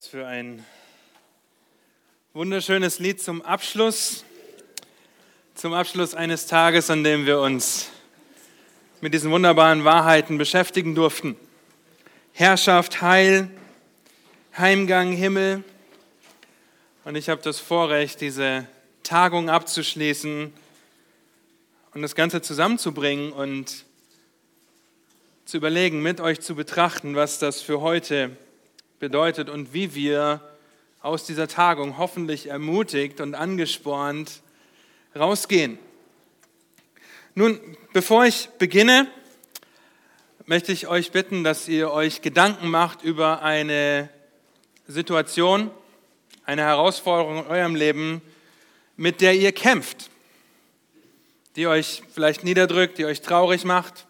Für ein wunderschönes Lied zum Abschluss, zum Abschluss eines Tages, an dem wir uns mit diesen wunderbaren Wahrheiten beschäftigen durften. Herrschaft, Heil, Heimgang, Himmel. Und ich habe das Vorrecht, diese Tagung abzuschließen und das Ganze zusammenzubringen und zu überlegen, mit euch zu betrachten, was das für heute ist bedeutet und wie wir aus dieser Tagung hoffentlich ermutigt und angespornt rausgehen. Nun, bevor ich beginne, möchte ich euch bitten, dass ihr euch Gedanken macht über eine Situation, eine Herausforderung in eurem Leben, mit der ihr kämpft, die euch vielleicht niederdrückt, die euch traurig macht,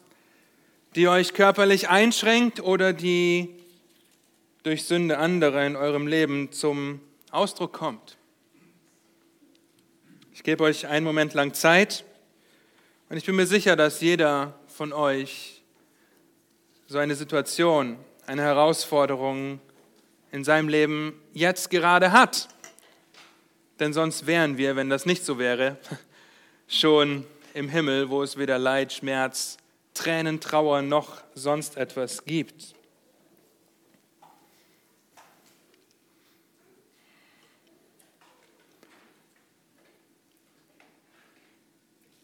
die euch körperlich einschränkt oder die durch Sünde anderer in eurem Leben zum Ausdruck kommt. Ich gebe euch einen Moment lang Zeit und ich bin mir sicher, dass jeder von euch so eine Situation, eine Herausforderung in seinem Leben jetzt gerade hat. Denn sonst wären wir, wenn das nicht so wäre, schon im Himmel, wo es weder Leid, Schmerz, Tränen, Trauer noch sonst etwas gibt.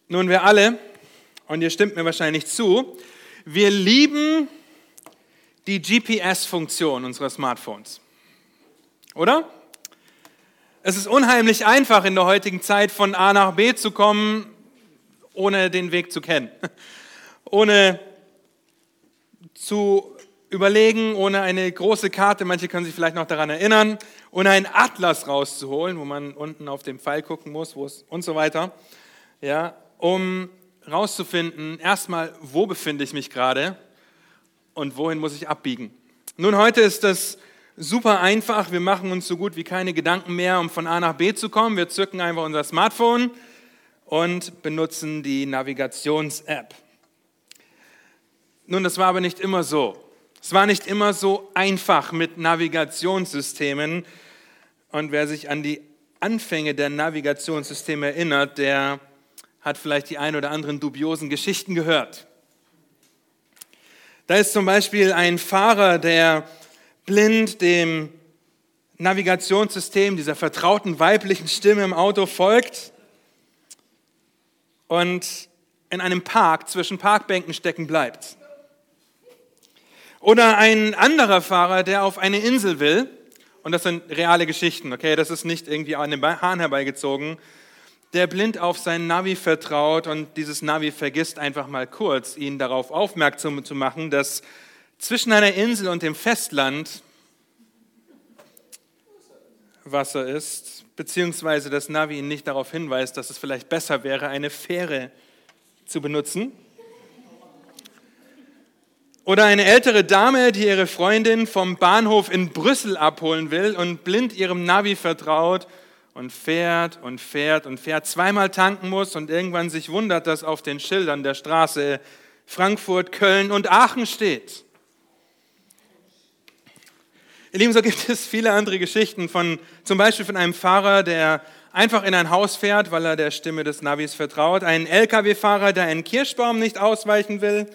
Nun, wir alle, und ihr stimmt mir wahrscheinlich zu, wir lieben die GPS-Funktion unserer Smartphones. Oder? Es ist unheimlich einfach in der heutigen Zeit von A nach B zu kommen, ohne den Weg zu kennen. Ohne zu überlegen, ohne eine große Karte, manche können sich vielleicht noch daran erinnern, ohne einen Atlas rauszuholen, wo man unten auf den Pfeil gucken muss, wo es und so weiter. Ja, um herauszufinden, erstmal, wo befinde ich mich gerade und wohin muss ich abbiegen. Nun, heute ist das super einfach. Wir machen uns so gut wie keine Gedanken mehr, um von A nach B zu kommen. Wir zücken einfach unser Smartphone und benutzen die Navigations-App. Nun, das war aber nicht immer so. Es war nicht immer so einfach mit Navigationssystemen. Und wer sich an die Anfänge der Navigationssysteme erinnert, der hat vielleicht die ein oder anderen dubiosen Geschichten gehört. Da ist zum Beispiel ein Fahrer, der blind dem Navigationssystem, dieser vertrauten weiblichen Stimme im Auto folgt und in einem Park zwischen Parkbänken stecken bleibt. Oder ein anderer Fahrer, der auf eine Insel will, und das sind reale Geschichten, okay, das ist nicht irgendwie an den Hahn herbeigezogen, der blind auf sein Navi vertraut und dieses Navi vergisst einfach mal kurz, ihn darauf aufmerksam zu machen, dass zwischen einer Insel und dem Festland Wasser ist, beziehungsweise das Navi ihn nicht darauf hinweist, dass es vielleicht besser wäre, eine Fähre zu benutzen. Oder eine ältere Dame, die ihre Freundin vom Bahnhof in Brüssel abholen will und blind ihrem Navi vertraut und fährt und fährt und fährt, zweimal tanken muss und irgendwann sich wundert, dass auf den Schildern der Straße Frankfurt, Köln und Aachen steht. Ihr Lieben, so gibt es viele andere Geschichten von, zum Beispiel von einem Fahrer, der einfach in ein Haus fährt, weil er der Stimme des Navis vertraut, einen LKW-Fahrer, der einen Kirschbaum nicht ausweichen will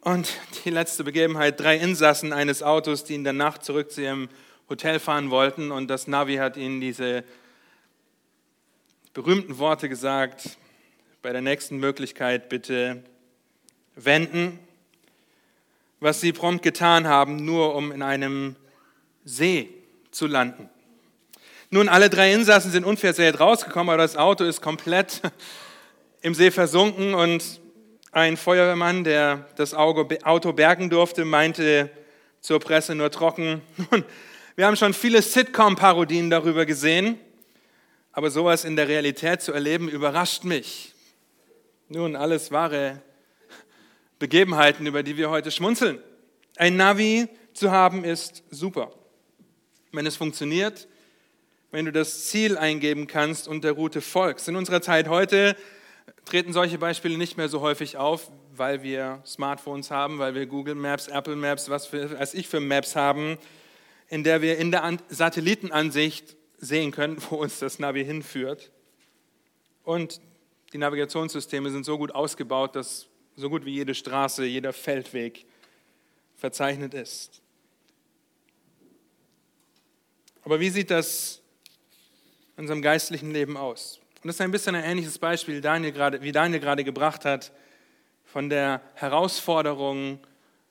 und die letzte Begebenheit, drei Insassen eines Autos, die in der Nacht zurück zu ihrem Hotel fahren wollten und das Navi hat ihnen diese berühmten Worte gesagt, bei der nächsten Möglichkeit bitte wenden, was sie prompt getan haben, nur um in einem See zu landen. Nun, alle drei Insassen sind unversehrt rausgekommen, aber das Auto ist komplett im See versunken und ein Feuerwehrmann, der das Auto bergen durfte, meinte zur Presse nur trocken, nun, wir haben schon viele Sitcom-Parodien darüber gesehen, aber sowas in der Realität zu erleben, überrascht mich. Nun, alles wahre Begebenheiten, über die wir heute schmunzeln. Ein Navi zu haben ist super. Wenn es funktioniert, wenn du das Ziel eingeben kannst und der Route folgst. In unserer Zeit heute treten solche Beispiele nicht mehr so häufig auf, weil wir Smartphones haben, weil wir Google Maps, Apple Maps, was für, als ich für Maps haben. In der wir in der Satellitenansicht sehen können, wo uns das Navi hinführt. Und die Navigationssysteme sind so gut ausgebaut, dass so gut wie jede Straße, jeder Feldweg verzeichnet ist. Aber wie sieht das in unserem geistlichen Leben aus? Und das ist ein bisschen ein ähnliches Beispiel, wie Daniel gerade, gebracht hat, von der Herausforderung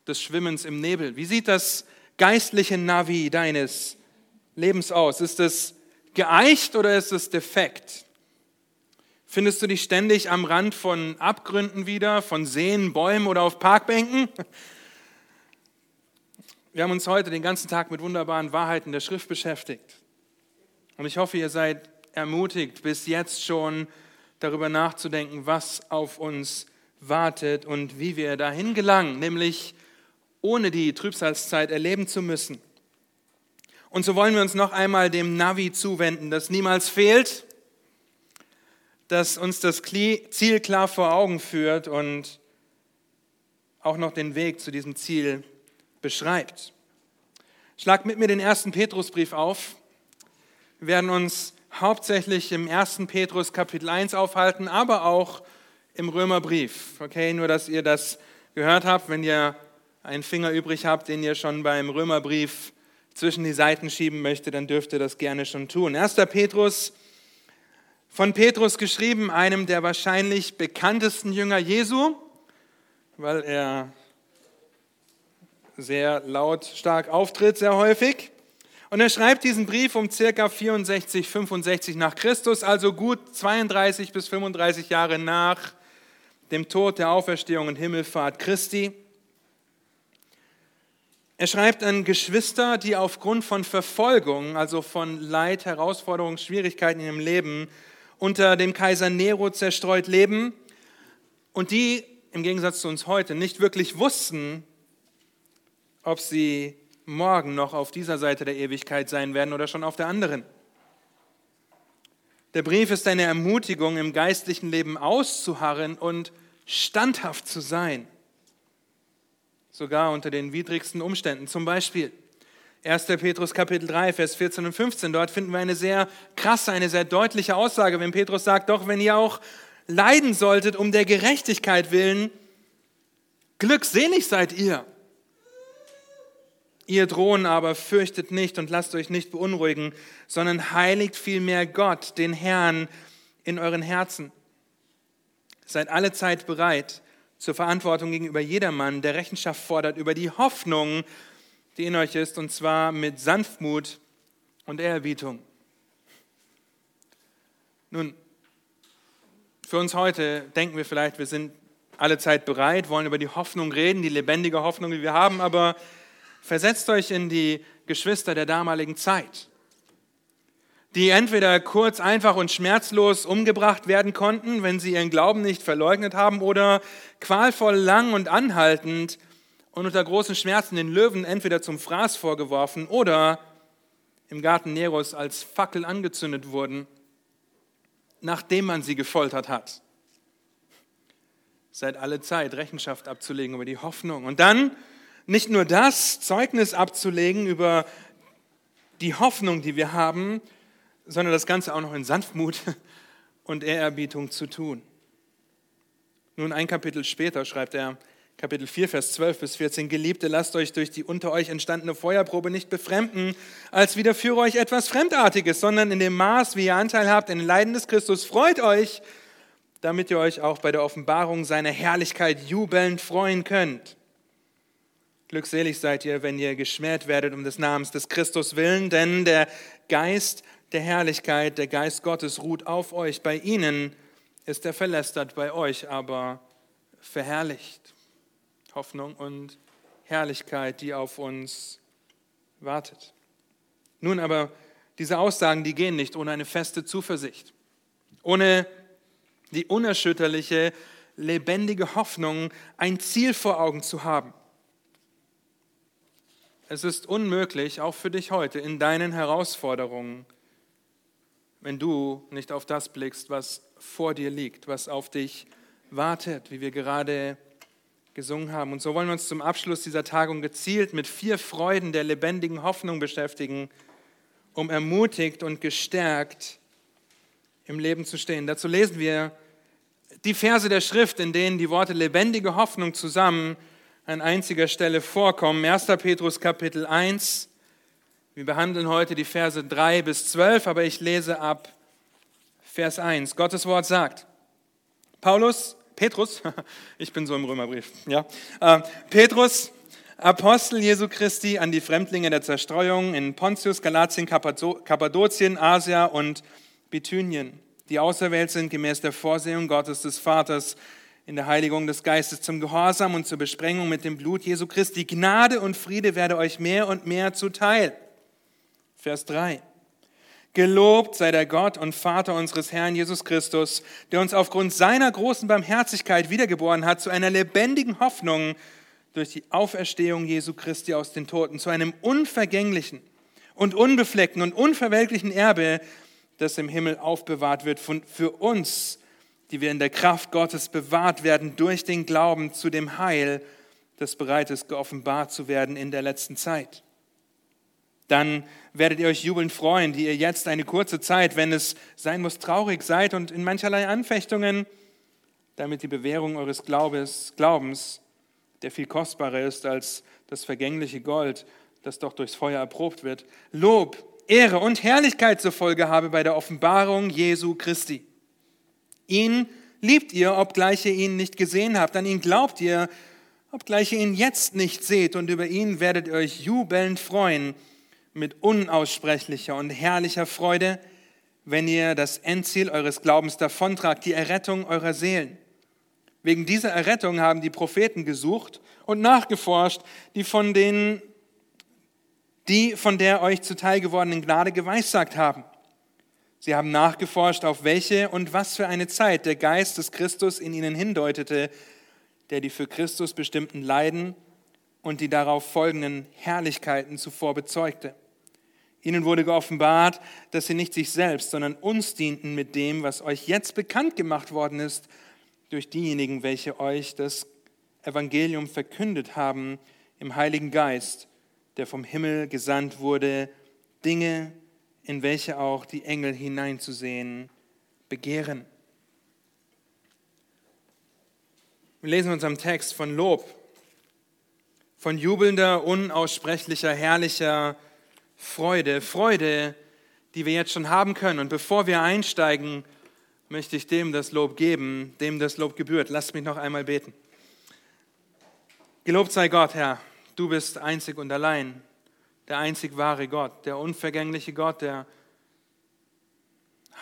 des Schwimmens im Nebel. Wie sieht das geistliche Navi deines Lebens aus? Ist es geeicht oder ist es defekt? Findest du dich ständig am Rand von Abgründen wieder, von Seen, Bäumen oder auf Parkbänken? Wir haben uns heute den ganzen Tag mit wunderbaren Wahrheiten der Schrift beschäftigt. Und ich hoffe, ihr seid ermutigt, bis jetzt schon darüber nachzudenken, was auf uns wartet und wie wir dahin gelangen, nämlich ohne die Trübsalzeit erleben zu müssen. Und so wollen wir uns noch einmal dem Navi zuwenden, das niemals fehlt, das uns das Ziel klar vor Augen führt und auch noch den Weg zu diesem Ziel beschreibt. Schlag mit mir den ersten Petrusbrief auf. Wir werden uns hauptsächlich im ersten Petrus Kapitel 1 aufhalten, aber auch im Römerbrief. Okay, nur dass ihr das gehört habt, wenn ihr einen Finger übrig habt, den ihr schon beim Römerbrief zwischen die Seiten schieben möchte, dann dürft ihr das gerne schon tun. 1. Petrus, von Petrus geschrieben, einem der wahrscheinlich bekanntesten Jünger Jesu, weil er sehr lautstark auftritt, sehr häufig. Und er schreibt diesen Brief um circa 64, 65 nach Christus, also gut 32 bis 35 Jahre nach dem Tod, der Auferstehung und Himmelfahrt Christi. Er schreibt an Geschwister, die aufgrund von Verfolgung, also von Leid, Herausforderungen, Schwierigkeiten in ihrem Leben unter dem Kaiser Nero zerstreut leben und die im Gegensatz zu uns heute nicht wirklich wussten, ob sie morgen noch auf dieser Seite der Ewigkeit sein werden oder schon auf der anderen. Der Brief ist eine Ermutigung, im geistlichen Leben auszuharren und standhaft zu sein sogar unter den widrigsten Umständen. Zum Beispiel 1. Petrus Kapitel 3, Vers 14 und 15. Dort finden wir eine sehr krasse, eine sehr deutliche Aussage, wenn Petrus sagt, doch wenn ihr auch leiden solltet um der Gerechtigkeit willen, glückselig seid ihr. Ihr drohen aber fürchtet nicht und lasst euch nicht beunruhigen, sondern heiligt vielmehr Gott, den Herrn, in euren Herzen. Seid alle Zeit bereit, zur Verantwortung gegenüber jedermann, der Rechenschaft fordert über die Hoffnung, die in euch ist, und zwar mit Sanftmut und Ehrerbietung. Nun, für uns heute denken wir vielleicht, wir sind alle Zeit bereit, wollen über die Hoffnung reden, die lebendige Hoffnung, die wir haben, aber versetzt euch in die Geschwister der damaligen Zeit die entweder kurz, einfach und schmerzlos umgebracht werden konnten, wenn sie ihren Glauben nicht verleugnet haben, oder qualvoll lang und anhaltend und unter großen Schmerzen den Löwen entweder zum Fraß vorgeworfen oder im Garten Neros als Fackel angezündet wurden, nachdem man sie gefoltert hat. Seit alle Zeit Rechenschaft abzulegen über die Hoffnung. Und dann nicht nur das, Zeugnis abzulegen über die Hoffnung, die wir haben, sondern das Ganze auch noch in Sanftmut und Ehrerbietung zu tun. Nun, ein Kapitel später schreibt er, Kapitel 4, Vers 12 bis 14, Geliebte, lasst euch durch die unter euch entstandene Feuerprobe nicht befremden, als widerführe euch etwas Fremdartiges, sondern in dem Maß, wie ihr Anteil habt in den Leiden des Christus, freut euch, damit ihr euch auch bei der Offenbarung seiner Herrlichkeit jubelnd freuen könnt. Glückselig seid ihr, wenn ihr geschmäht werdet um des Namens des Christus willen, denn der Geist der Herrlichkeit, der Geist Gottes ruht auf euch. Bei ihnen ist er verlästert, bei euch aber verherrlicht. Hoffnung und Herrlichkeit, die auf uns wartet. Nun aber, diese Aussagen, die gehen nicht ohne eine feste Zuversicht, ohne die unerschütterliche, lebendige Hoffnung, ein Ziel vor Augen zu haben. Es ist unmöglich, auch für dich heute, in deinen Herausforderungen wenn du nicht auf das blickst, was vor dir liegt, was auf dich wartet, wie wir gerade gesungen haben. Und so wollen wir uns zum Abschluss dieser Tagung gezielt mit vier Freuden der lebendigen Hoffnung beschäftigen, um ermutigt und gestärkt im Leben zu stehen. Dazu lesen wir die Verse der Schrift, in denen die Worte lebendige Hoffnung zusammen an einziger Stelle vorkommen. 1. Petrus Kapitel 1. Wir behandeln heute die Verse 3 bis 12, aber ich lese ab Vers 1. Gottes Wort sagt, Paulus, Petrus, ich bin so im Römerbrief, ja, äh, Petrus, Apostel Jesu Christi an die Fremdlinge der Zerstreuung in Pontius, Galatien, Kappadokien, Asia und Bithynien, die auserwählt sind gemäß der Vorsehung Gottes des Vaters in der Heiligung des Geistes zum Gehorsam und zur Besprengung mit dem Blut Jesu Christi. Gnade und Friede werde euch mehr und mehr zuteil. Vers 3. Gelobt sei der Gott und Vater unseres Herrn Jesus Christus, der uns aufgrund seiner großen Barmherzigkeit wiedergeboren hat zu einer lebendigen Hoffnung durch die Auferstehung Jesu Christi aus den Toten, zu einem unvergänglichen und unbefleckten und unverwelklichen Erbe, das im Himmel aufbewahrt wird für uns, die wir in der Kraft Gottes bewahrt werden durch den Glauben zu dem Heil, das bereit ist, geoffenbart zu werden in der letzten Zeit. Dann werdet ihr euch jubelnd freuen, die ihr jetzt eine kurze Zeit, wenn es sein muss, traurig seid und in mancherlei Anfechtungen, damit die Bewährung eures Glaubens, Glaubens, der viel kostbarer ist als das vergängliche Gold, das doch durchs Feuer erprobt wird, Lob, Ehre und Herrlichkeit zur Folge habe bei der Offenbarung Jesu Christi. Ihn liebt ihr, obgleich ihr ihn nicht gesehen habt, an ihn glaubt ihr, obgleich ihr ihn jetzt nicht seht, und über ihn werdet ihr euch jubelnd freuen, mit unaussprechlicher und herrlicher Freude, wenn ihr das Endziel eures Glaubens davontragt, die Errettung eurer Seelen. Wegen dieser Errettung haben die Propheten gesucht und nachgeforscht, die von denen, die von der euch zuteil gewordenen Gnade geweissagt haben. Sie haben nachgeforscht, auf welche und was für eine Zeit der Geist des Christus in ihnen hindeutete, der die für Christus bestimmten Leiden und die darauf folgenden Herrlichkeiten zuvor bezeugte. Ihnen wurde geoffenbart, dass sie nicht sich selbst, sondern uns dienten mit dem, was euch jetzt bekannt gemacht worden ist, durch diejenigen, welche euch das Evangelium verkündet haben im Heiligen Geist, der vom Himmel gesandt wurde, Dinge, in welche auch die Engel hineinzusehen begehren. Wir lesen uns am Text von Lob, von jubelnder, unaussprechlicher, herrlicher Freude, Freude, die wir jetzt schon haben können. Und bevor wir einsteigen, möchte ich dem das Lob geben, dem das Lob gebührt. Lasst mich noch einmal beten. Gelobt sei Gott, Herr, du bist einzig und allein, der einzig wahre Gott, der unvergängliche Gott, der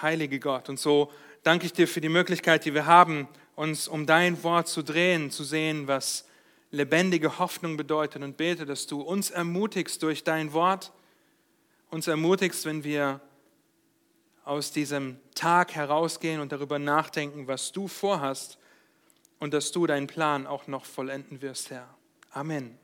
heilige Gott. Und so danke ich dir für die Möglichkeit, die wir haben, uns um dein Wort zu drehen, zu sehen, was lebendige Hoffnung bedeutet und bete, dass du uns ermutigst durch dein Wort, uns ermutigst, wenn wir aus diesem Tag herausgehen und darüber nachdenken, was du vorhast und dass du deinen Plan auch noch vollenden wirst, Herr. Amen.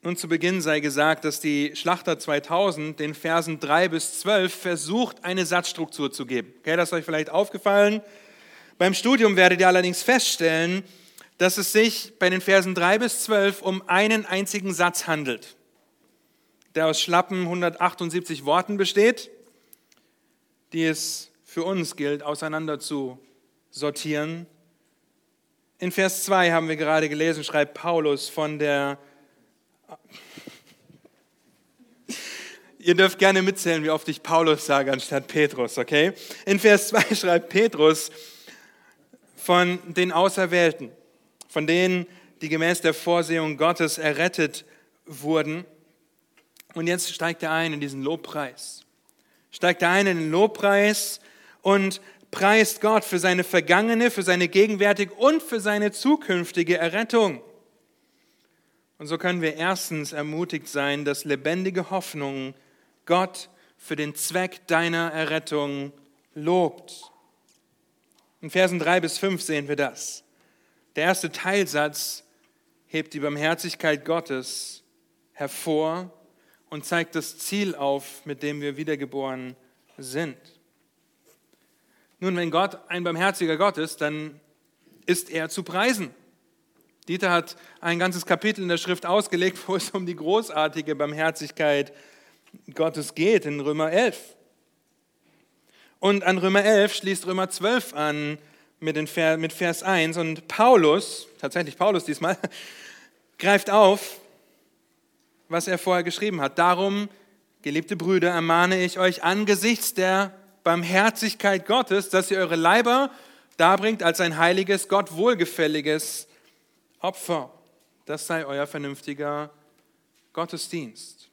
Nun zu Beginn sei gesagt, dass die Schlachter 2000 den Versen 3 bis 12 versucht, eine Satzstruktur zu geben. Okay, das ist euch vielleicht aufgefallen. Beim Studium werdet ihr allerdings feststellen, dass es sich bei den Versen 3 bis 12 um einen einzigen Satz handelt der aus schlappen 178 Worten besteht, die es für uns gilt, auseinander zu sortieren. In Vers 2 haben wir gerade gelesen, schreibt Paulus von der... Ihr dürft gerne mitzählen, wie oft ich Paulus sage anstatt Petrus, okay? In Vers 2 schreibt Petrus von den Auserwählten, von denen, die gemäß der Vorsehung Gottes errettet wurden. Und jetzt steigt er ein in diesen Lobpreis. Steigt er ein in den Lobpreis und preist Gott für seine vergangene, für seine gegenwärtige und für seine zukünftige Errettung. Und so können wir erstens ermutigt sein, dass lebendige Hoffnung Gott für den Zweck deiner Errettung lobt. In Versen 3 bis 5 sehen wir das. Der erste Teilsatz hebt die Barmherzigkeit Gottes hervor und zeigt das Ziel auf, mit dem wir wiedergeboren sind. Nun, wenn Gott ein barmherziger Gott ist, dann ist er zu preisen. Dieter hat ein ganzes Kapitel in der Schrift ausgelegt, wo es um die großartige Barmherzigkeit Gottes geht, in Römer 11. Und an Römer 11 schließt Römer 12 an mit, den Vers, mit Vers 1. Und Paulus, tatsächlich Paulus diesmal, greift auf, was er vorher geschrieben hat. Darum, geliebte Brüder, ermahne ich euch angesichts der Barmherzigkeit Gottes, dass ihr eure Leiber darbringt als ein heiliges, Gott wohlgefälliges Opfer. Das sei euer vernünftiger Gottesdienst.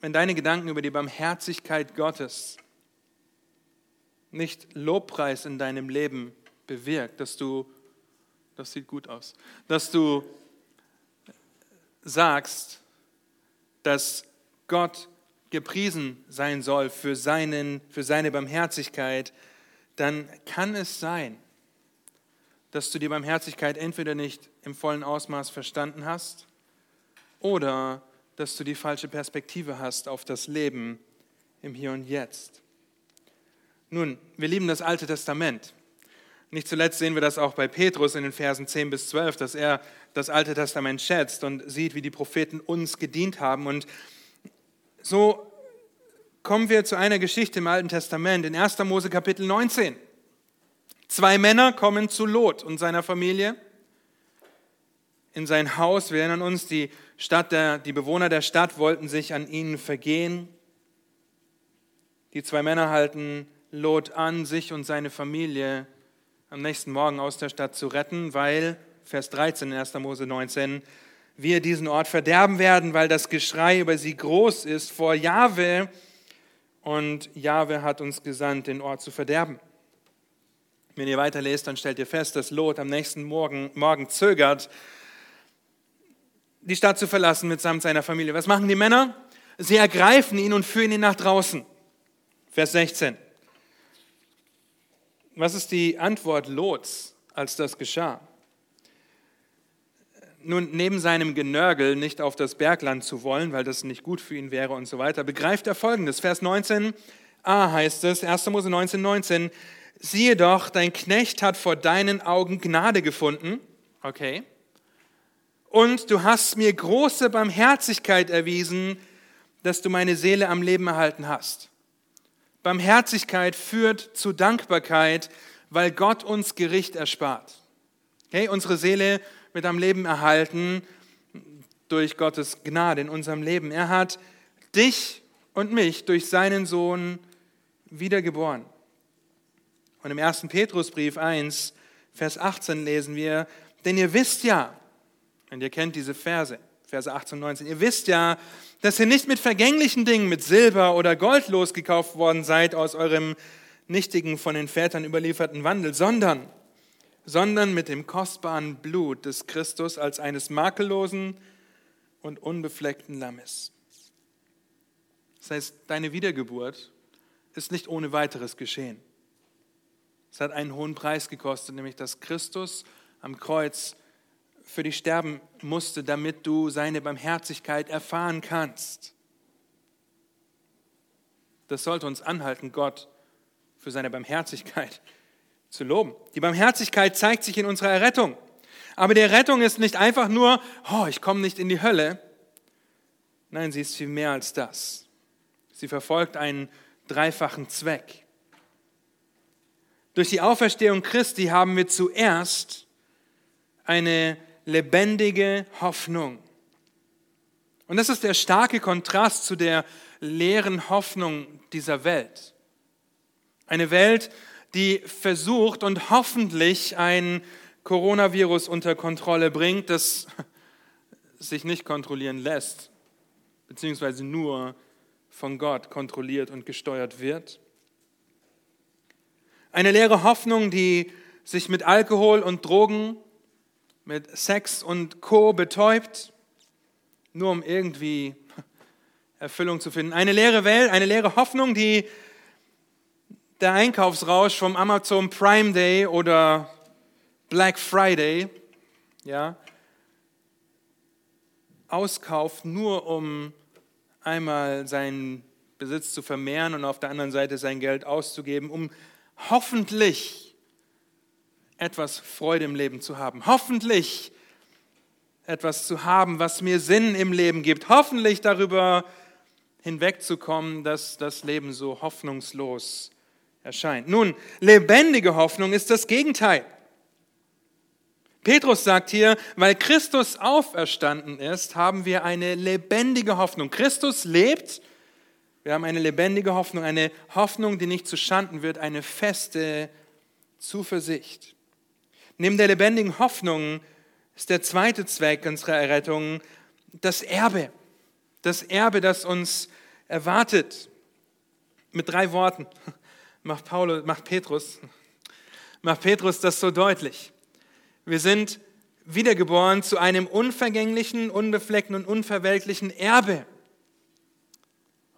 Wenn deine Gedanken über die Barmherzigkeit Gottes nicht Lobpreis in deinem Leben bewirkt, dass du, das sieht gut aus, dass du sagst, dass Gott gepriesen sein soll für, seinen, für seine Barmherzigkeit, dann kann es sein, dass du die Barmherzigkeit entweder nicht im vollen Ausmaß verstanden hast oder dass du die falsche Perspektive hast auf das Leben im Hier und Jetzt. Nun, wir lieben das Alte Testament. Nicht zuletzt sehen wir das auch bei Petrus in den Versen 10 bis 12, dass er das Alte Testament schätzt und sieht, wie die Propheten uns gedient haben. Und so kommen wir zu einer Geschichte im Alten Testament, in 1. Mose Kapitel 19. Zwei Männer kommen zu Lot und seiner Familie in sein Haus. Wir erinnern uns, die, Stadt der, die Bewohner der Stadt wollten sich an ihnen vergehen. Die zwei Männer halten Lot an, sich und seine Familie am nächsten Morgen aus der Stadt zu retten, weil, Vers 13 in 1. Mose 19, wir diesen Ort verderben werden, weil das Geschrei über sie groß ist vor Jahwe und Jahwe hat uns gesandt, den Ort zu verderben. Wenn ihr weiterlest, dann stellt ihr fest, dass Lot am nächsten Morgen, Morgen zögert, die Stadt zu verlassen mitsamt seiner Familie. Was machen die Männer? Sie ergreifen ihn und führen ihn nach draußen. Vers 16. Was ist die Antwort Lots, als das geschah? Nun, neben seinem Genörgel nicht auf das Bergland zu wollen, weil das nicht gut für ihn wäre und so weiter, begreift er folgendes. Vers 19a heißt es, 1. Mose 19, 19, siehe doch, dein Knecht hat vor deinen Augen Gnade gefunden. Okay. Und du hast mir große Barmherzigkeit erwiesen, dass du meine Seele am Leben erhalten hast. Barmherzigkeit führt zu Dankbarkeit, weil Gott uns Gericht erspart. Okay, unsere Seele wird am Leben erhalten durch Gottes Gnade in unserem Leben. Er hat dich und mich durch seinen Sohn wiedergeboren. Und im 1. Petrusbrief 1, Vers 18 lesen wir, denn ihr wisst ja, und ihr kennt diese Verse, Verse 18 und 19, ihr wisst ja, dass ihr nicht mit vergänglichen Dingen, mit Silber oder Gold losgekauft worden seid aus eurem nichtigen, von den Vätern überlieferten Wandel, sondern, sondern mit dem kostbaren Blut des Christus als eines makellosen und unbefleckten Lammes. Das heißt, deine Wiedergeburt ist nicht ohne weiteres geschehen. Es hat einen hohen Preis gekostet, nämlich dass Christus am Kreuz für dich sterben musste, damit du seine Barmherzigkeit erfahren kannst. Das sollte uns anhalten, Gott für seine Barmherzigkeit zu loben. Die Barmherzigkeit zeigt sich in unserer Errettung. Aber die Rettung ist nicht einfach nur, oh, ich komme nicht in die Hölle. Nein, sie ist viel mehr als das. Sie verfolgt einen dreifachen Zweck. Durch die Auferstehung Christi haben wir zuerst eine lebendige Hoffnung. Und das ist der starke Kontrast zu der leeren Hoffnung dieser Welt. Eine Welt, die versucht und hoffentlich ein Coronavirus unter Kontrolle bringt, das sich nicht kontrollieren lässt, beziehungsweise nur von Gott kontrolliert und gesteuert wird. Eine leere Hoffnung, die sich mit Alkohol und Drogen, mit Sex und Co betäubt, nur um irgendwie Erfüllung zu finden. Eine leere Welt, eine leere Hoffnung, die der Einkaufsrausch vom Amazon Prime Day oder Black Friday, ja, auskauft, nur um einmal seinen Besitz zu vermehren und auf der anderen Seite sein Geld auszugeben, um hoffentlich etwas Freude im Leben zu haben. Hoffentlich etwas zu haben, was mir Sinn im Leben gibt. Hoffentlich darüber hinwegzukommen, dass das Leben so hoffnungslos erscheint. Nun, lebendige Hoffnung ist das Gegenteil. Petrus sagt hier, weil Christus auferstanden ist, haben wir eine lebendige Hoffnung. Christus lebt, wir haben eine lebendige Hoffnung, eine Hoffnung, die nicht zu Schanden wird, eine feste Zuversicht. Neben der lebendigen Hoffnung ist der zweite Zweck unserer Errettung das Erbe. Das Erbe, das uns erwartet. Mit drei Worten macht, Paulus, macht Petrus, macht Petrus das so deutlich. Wir sind wiedergeboren zu einem unvergänglichen, unbefleckten und unverwelklichen Erbe.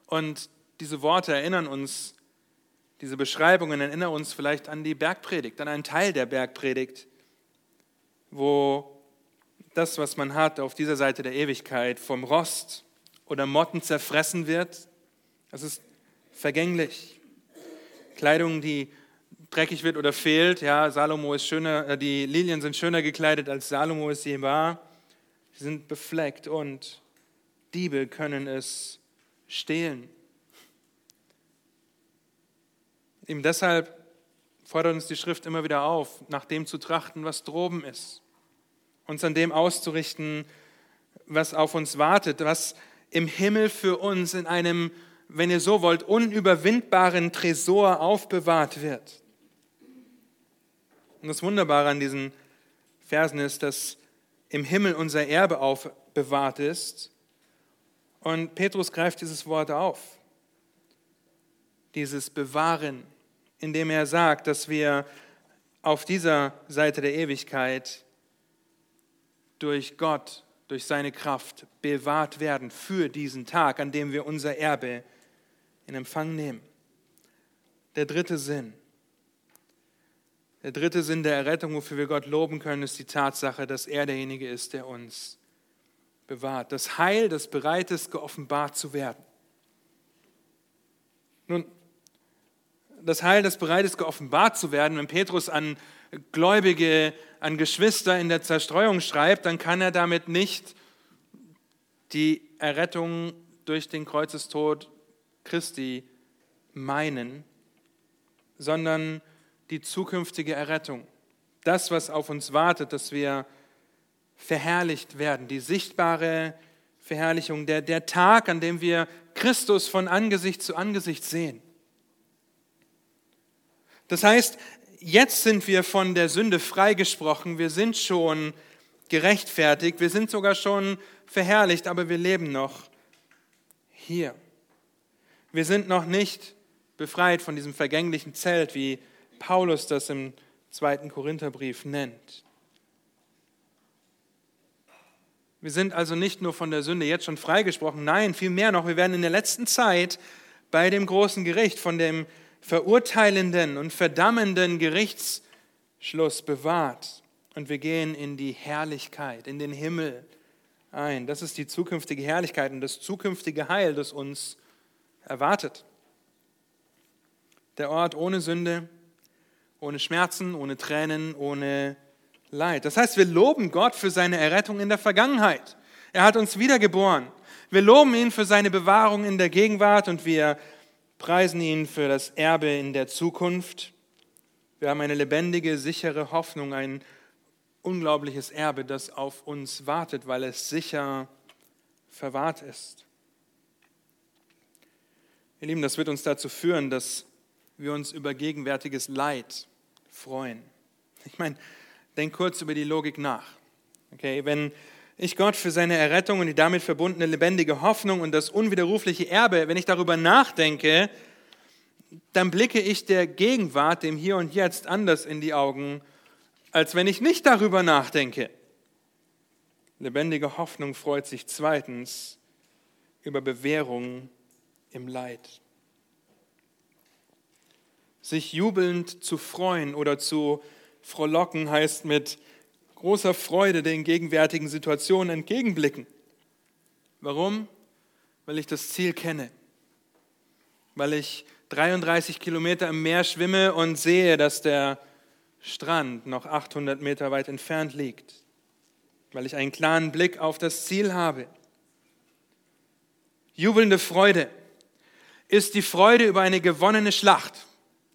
Und diese Worte erinnern uns, diese Beschreibungen erinnern uns vielleicht an die Bergpredigt, an einen Teil der Bergpredigt, wo das, was man hat auf dieser Seite der Ewigkeit, vom Rost oder Motten zerfressen wird. Es ist vergänglich. Kleidung, die dreckig wird oder fehlt. Ja, Salomo ist schöner, äh, die Lilien sind schöner gekleidet, als Salomo es je war. Sie sind befleckt und Diebe können es stehlen. Eben deshalb fordert uns die Schrift immer wieder auf, nach dem zu trachten, was droben ist. Uns an dem auszurichten, was auf uns wartet, was im Himmel für uns in einem, wenn ihr so wollt, unüberwindbaren Tresor aufbewahrt wird. Und das Wunderbare an diesen Versen ist, dass im Himmel unser Erbe aufbewahrt ist. Und Petrus greift dieses Wort auf, dieses Bewahren, indem er sagt, dass wir auf dieser Seite der Ewigkeit durch Gott, durch seine Kraft bewahrt werden für diesen Tag, an dem wir unser Erbe in Empfang nehmen. Der dritte Sinn der dritte Sinn der Errettung, wofür wir Gott loben können, ist die Tatsache, dass er derjenige ist, der uns bewahrt. Das Heil, das bereit ist, geoffenbart zu werden. Nun, das Heil, das bereit ist, geoffenbart zu werden, wenn Petrus an Gläubige, an Geschwister in der Zerstreuung schreibt, dann kann er damit nicht die Errettung durch den Kreuzestod Christi meinen, sondern die zukünftige Errettung. Das, was auf uns wartet, dass wir verherrlicht werden, die sichtbare Verherrlichung, der, der Tag, an dem wir Christus von Angesicht zu Angesicht sehen. Das heißt, jetzt sind wir von der Sünde freigesprochen, wir sind schon gerechtfertigt, wir sind sogar schon verherrlicht, aber wir leben noch hier. Wir sind noch nicht befreit von diesem vergänglichen Zelt, wie Paulus das im zweiten Korintherbrief nennt. Wir sind also nicht nur von der Sünde jetzt schon freigesprochen, nein, vielmehr noch, wir werden in der letzten Zeit bei dem großen Gericht von dem verurteilenden und verdammenden Gerichtsschluss bewahrt. Und wir gehen in die Herrlichkeit, in den Himmel ein. Das ist die zukünftige Herrlichkeit und das zukünftige Heil, das uns erwartet. Der Ort ohne Sünde, ohne Schmerzen, ohne Tränen, ohne Leid. Das heißt, wir loben Gott für seine Errettung in der Vergangenheit. Er hat uns wiedergeboren. Wir loben ihn für seine Bewahrung in der Gegenwart und wir preisen ihn für das Erbe in der Zukunft. Wir haben eine lebendige, sichere Hoffnung, ein unglaubliches Erbe, das auf uns wartet, weil es sicher verwahrt ist. Ihr Lieben, das wird uns dazu führen, dass wir uns über gegenwärtiges Leid freuen. Ich meine, denk kurz über die Logik nach. Okay, wenn ich Gott für seine Errettung und die damit verbundene lebendige Hoffnung und das unwiderrufliche Erbe, wenn ich darüber nachdenke, dann blicke ich der Gegenwart, dem Hier und Jetzt, anders in die Augen, als wenn ich nicht darüber nachdenke. Lebendige Hoffnung freut sich zweitens über Bewährung im Leid sich jubelnd zu freuen oder zu frohlocken heißt mit großer Freude den gegenwärtigen Situationen entgegenblicken. Warum? Weil ich das Ziel kenne, weil ich 33 Kilometer im Meer schwimme und sehe, dass der Strand noch 800 Meter weit entfernt liegt, weil ich einen klaren Blick auf das Ziel habe. Jubelnde Freude ist die Freude über eine gewonnene Schlacht.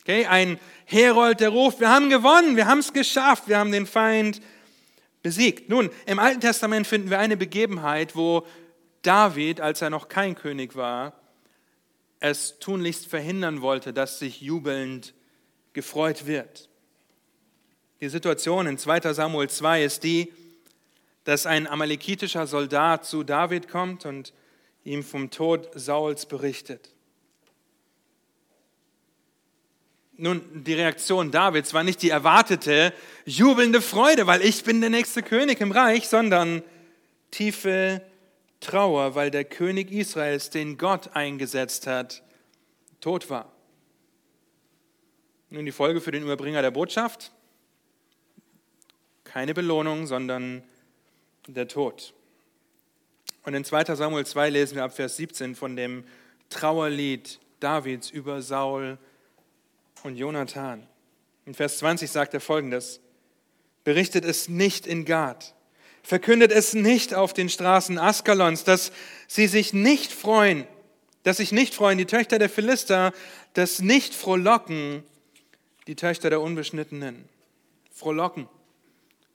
Okay, ein Herold, der ruft, wir haben gewonnen, wir haben es geschafft, wir haben den Feind besiegt. Nun, im Alten Testament finden wir eine Begebenheit, wo David, als er noch kein König war, es tunlichst verhindern wollte, dass sich jubelnd gefreut wird. Die Situation in 2 Samuel 2 ist die, dass ein amalekitischer Soldat zu David kommt und ihm vom Tod Sauls berichtet. Nun, die Reaktion Davids war nicht die erwartete jubelnde Freude, weil ich bin der nächste König im Reich, sondern tiefe Trauer, weil der König Israels, den Gott eingesetzt hat, tot war. Nun die Folge für den Überbringer der Botschaft? Keine Belohnung, sondern der Tod. Und in 2 Samuel 2 lesen wir ab Vers 17 von dem Trauerlied Davids über Saul und Jonathan. In Vers 20 sagt er folgendes, berichtet es nicht in Gad, verkündet es nicht auf den Straßen Askalons, dass sie sich nicht freuen, dass sich nicht freuen die Töchter der Philister, dass nicht frohlocken die Töchter der Unbeschnittenen. Frohlocken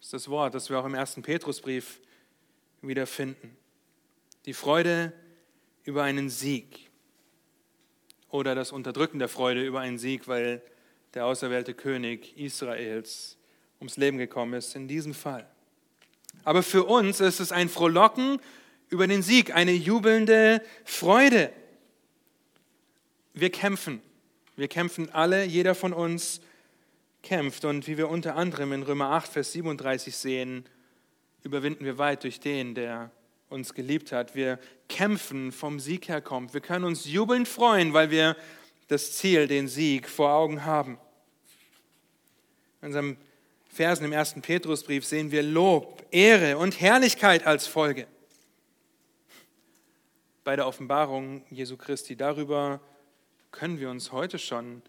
ist das Wort, das wir auch im ersten Petrusbrief wiederfinden. Die Freude über einen Sieg oder das Unterdrücken der Freude über einen Sieg, weil der auserwählte König Israels ums Leben gekommen ist, in diesem Fall. Aber für uns ist es ein Frohlocken über den Sieg, eine jubelnde Freude. Wir kämpfen. Wir kämpfen alle, jeder von uns kämpft. Und wie wir unter anderem in Römer 8, Vers 37 sehen, überwinden wir weit durch den, der uns geliebt hat. Wir kämpfen vom Sieg her kommt. Wir können uns jubelnd freuen, weil wir das Ziel, den Sieg vor Augen haben. In unserem Versen im ersten Petrusbrief sehen wir Lob, Ehre und Herrlichkeit als Folge. Bei der Offenbarung Jesu Christi darüber können wir uns heute schon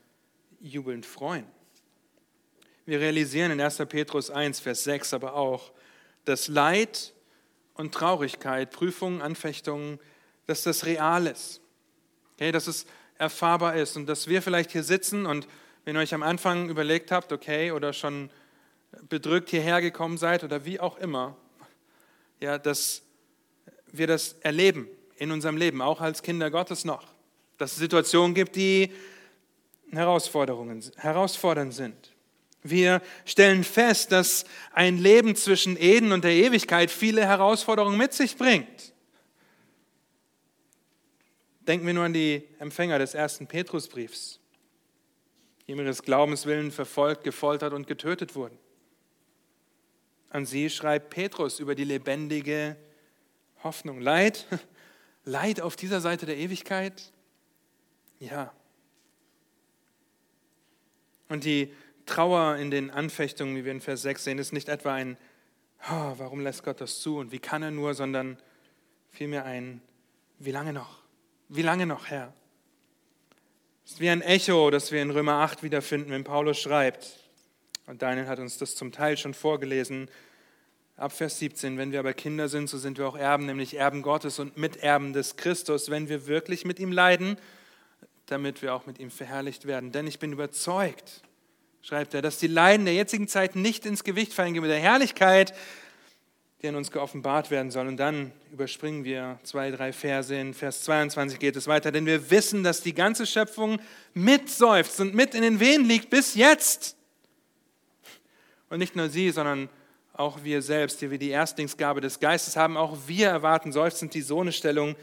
jubelnd freuen. Wir realisieren in 1. Petrus 1, Vers 6 aber auch, dass Leid und Traurigkeit, Prüfungen, Anfechtungen, dass das real ist. Okay, dass es erfahrbar ist und dass wir vielleicht hier sitzen und wenn ihr euch am Anfang überlegt habt, okay, oder schon bedrückt hierher gekommen seid oder wie auch immer, ja, dass wir das erleben in unserem Leben, auch als Kinder Gottes noch. Dass es Situationen gibt, die Herausforderungen, herausfordernd sind. Wir stellen fest, dass ein Leben zwischen Eden und der Ewigkeit viele Herausforderungen mit sich bringt. Denken wir nur an die Empfänger des ersten Petrusbriefs, die um ihres Glaubens willen verfolgt, gefoltert und getötet wurden. An sie schreibt Petrus über die lebendige Hoffnung. Leid, Leid auf dieser Seite der Ewigkeit? Ja. Und die Trauer in den Anfechtungen, wie wir in Vers 6 sehen, ist nicht etwa ein, oh, warum lässt Gott das zu und wie kann er nur, sondern vielmehr ein, wie lange noch? Wie lange noch, Herr? Es ist wie ein Echo, das wir in Römer 8 wiederfinden, wenn Paulus schreibt. Und Daniel hat uns das zum Teil schon vorgelesen. Ab Vers 17, wenn wir aber Kinder sind, so sind wir auch Erben, nämlich Erben Gottes und Miterben des Christus, wenn wir wirklich mit ihm leiden, damit wir auch mit ihm verherrlicht werden. Denn ich bin überzeugt, schreibt er, dass die Leiden der jetzigen Zeit nicht ins Gewicht fallen mit der Herrlichkeit, die an uns geoffenbart werden soll. Und dann überspringen wir zwei, drei Verse. In Vers 22 geht es weiter, denn wir wissen, dass die ganze Schöpfung mitseufzt und mit in den Wehen liegt bis jetzt. Und nicht nur sie, sondern auch wir selbst, die wir die Erstlingsgabe des Geistes haben, auch wir erwarten seufzend die Sohnestellung,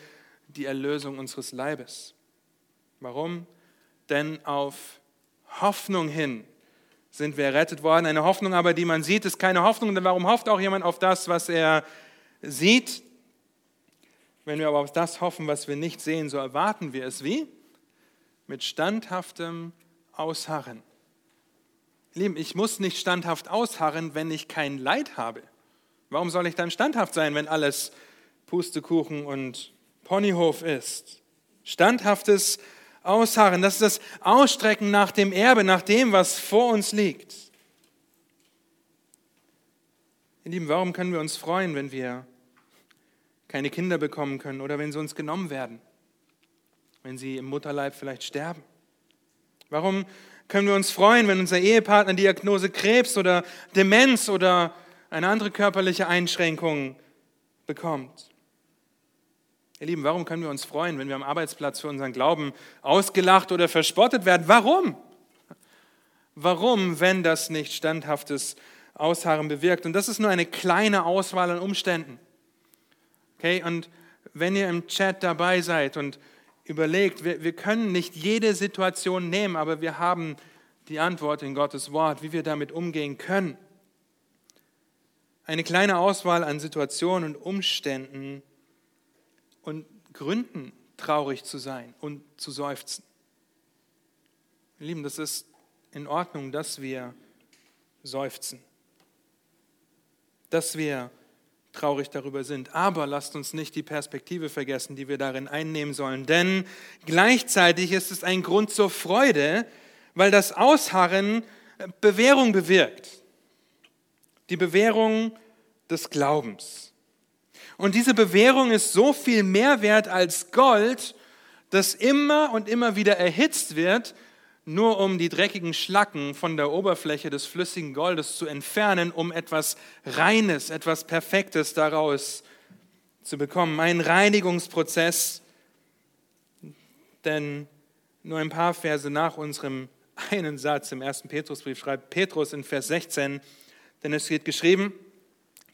die Erlösung unseres Leibes. Warum? Denn auf Hoffnung hin sind wir errettet worden. Eine Hoffnung aber, die man sieht, ist keine Hoffnung. Denn warum hofft auch jemand auf das, was er sieht? Wenn wir aber auf das hoffen, was wir nicht sehen, so erwarten wir es wie? Mit standhaftem Ausharren. Lieben, ich muss nicht standhaft ausharren, wenn ich kein Leid habe. Warum soll ich dann standhaft sein, wenn alles Pustekuchen und Ponyhof ist? Standhaftes Ausharren, das ist das Ausstrecken nach dem Erbe, nach dem, was vor uns liegt. Ihr Lieben, warum können wir uns freuen, wenn wir keine Kinder bekommen können oder wenn sie uns genommen werden, wenn sie im Mutterleib vielleicht sterben? Warum können wir uns freuen, wenn unser Ehepartner Diagnose Krebs oder Demenz oder eine andere körperliche Einschränkung bekommt? Ihr Lieben, warum können wir uns freuen, wenn wir am Arbeitsplatz für unseren Glauben ausgelacht oder verspottet werden? Warum? Warum, wenn das nicht standhaftes Ausharren bewirkt. Und das ist nur eine kleine Auswahl an Umständen. Okay, und wenn ihr im Chat dabei seid und überlegt, wir, wir können nicht jede Situation nehmen, aber wir haben die Antwort in Gottes Wort, wie wir damit umgehen können. Eine kleine Auswahl an Situationen und Umständen Gründen, traurig zu sein und zu seufzen. Lieben, das ist in Ordnung, dass wir seufzen dass wir traurig darüber sind. Aber lasst uns nicht die Perspektive vergessen, die wir darin einnehmen sollen. Denn gleichzeitig ist es ein Grund zur Freude, weil das Ausharren Bewährung bewirkt. Die Bewährung des Glaubens. Und diese Bewährung ist so viel mehr wert als Gold, das immer und immer wieder erhitzt wird, nur um die dreckigen Schlacken von der Oberfläche des flüssigen Goldes zu entfernen, um etwas Reines, etwas Perfektes daraus zu bekommen. Ein Reinigungsprozess, denn nur ein paar Verse nach unserem einen Satz im ersten Petrusbrief schreibt Petrus in Vers 16, denn es steht geschrieben,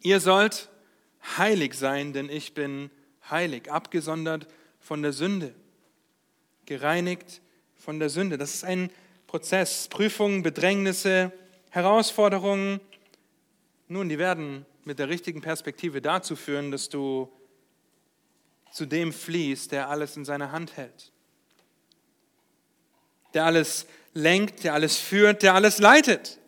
ihr sollt heilig sein, denn ich bin heilig, abgesondert von der Sünde, gereinigt von der Sünde. Das ist ein Prozess. Prüfungen, Bedrängnisse, Herausforderungen. Nun, die werden mit der richtigen Perspektive dazu führen, dass du zu dem fließt, der alles in seiner Hand hält. Der alles lenkt, der alles führt, der alles leitet.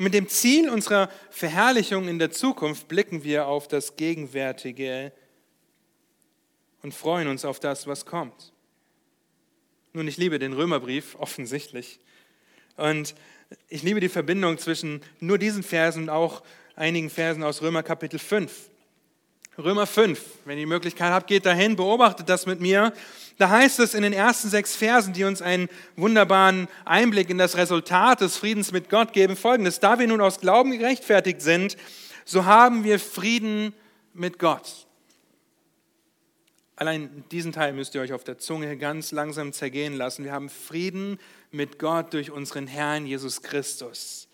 Mit dem Ziel unserer Verherrlichung in der Zukunft blicken wir auf das Gegenwärtige und freuen uns auf das, was kommt. Nun, ich liebe den Römerbrief, offensichtlich. Und ich liebe die Verbindung zwischen nur diesen Versen und auch einigen Versen aus Römer Kapitel 5. Römer 5, wenn ihr die Möglichkeit habt, geht dahin, beobachtet das mit mir. Da heißt es in den ersten sechs Versen, die uns einen wunderbaren Einblick in das Resultat des Friedens mit Gott geben, folgendes. Da wir nun aus Glauben gerechtfertigt sind, so haben wir Frieden mit Gott. Allein diesen Teil müsst ihr euch auf der Zunge ganz langsam zergehen lassen. Wir haben Frieden mit Gott durch unseren Herrn Jesus Christus,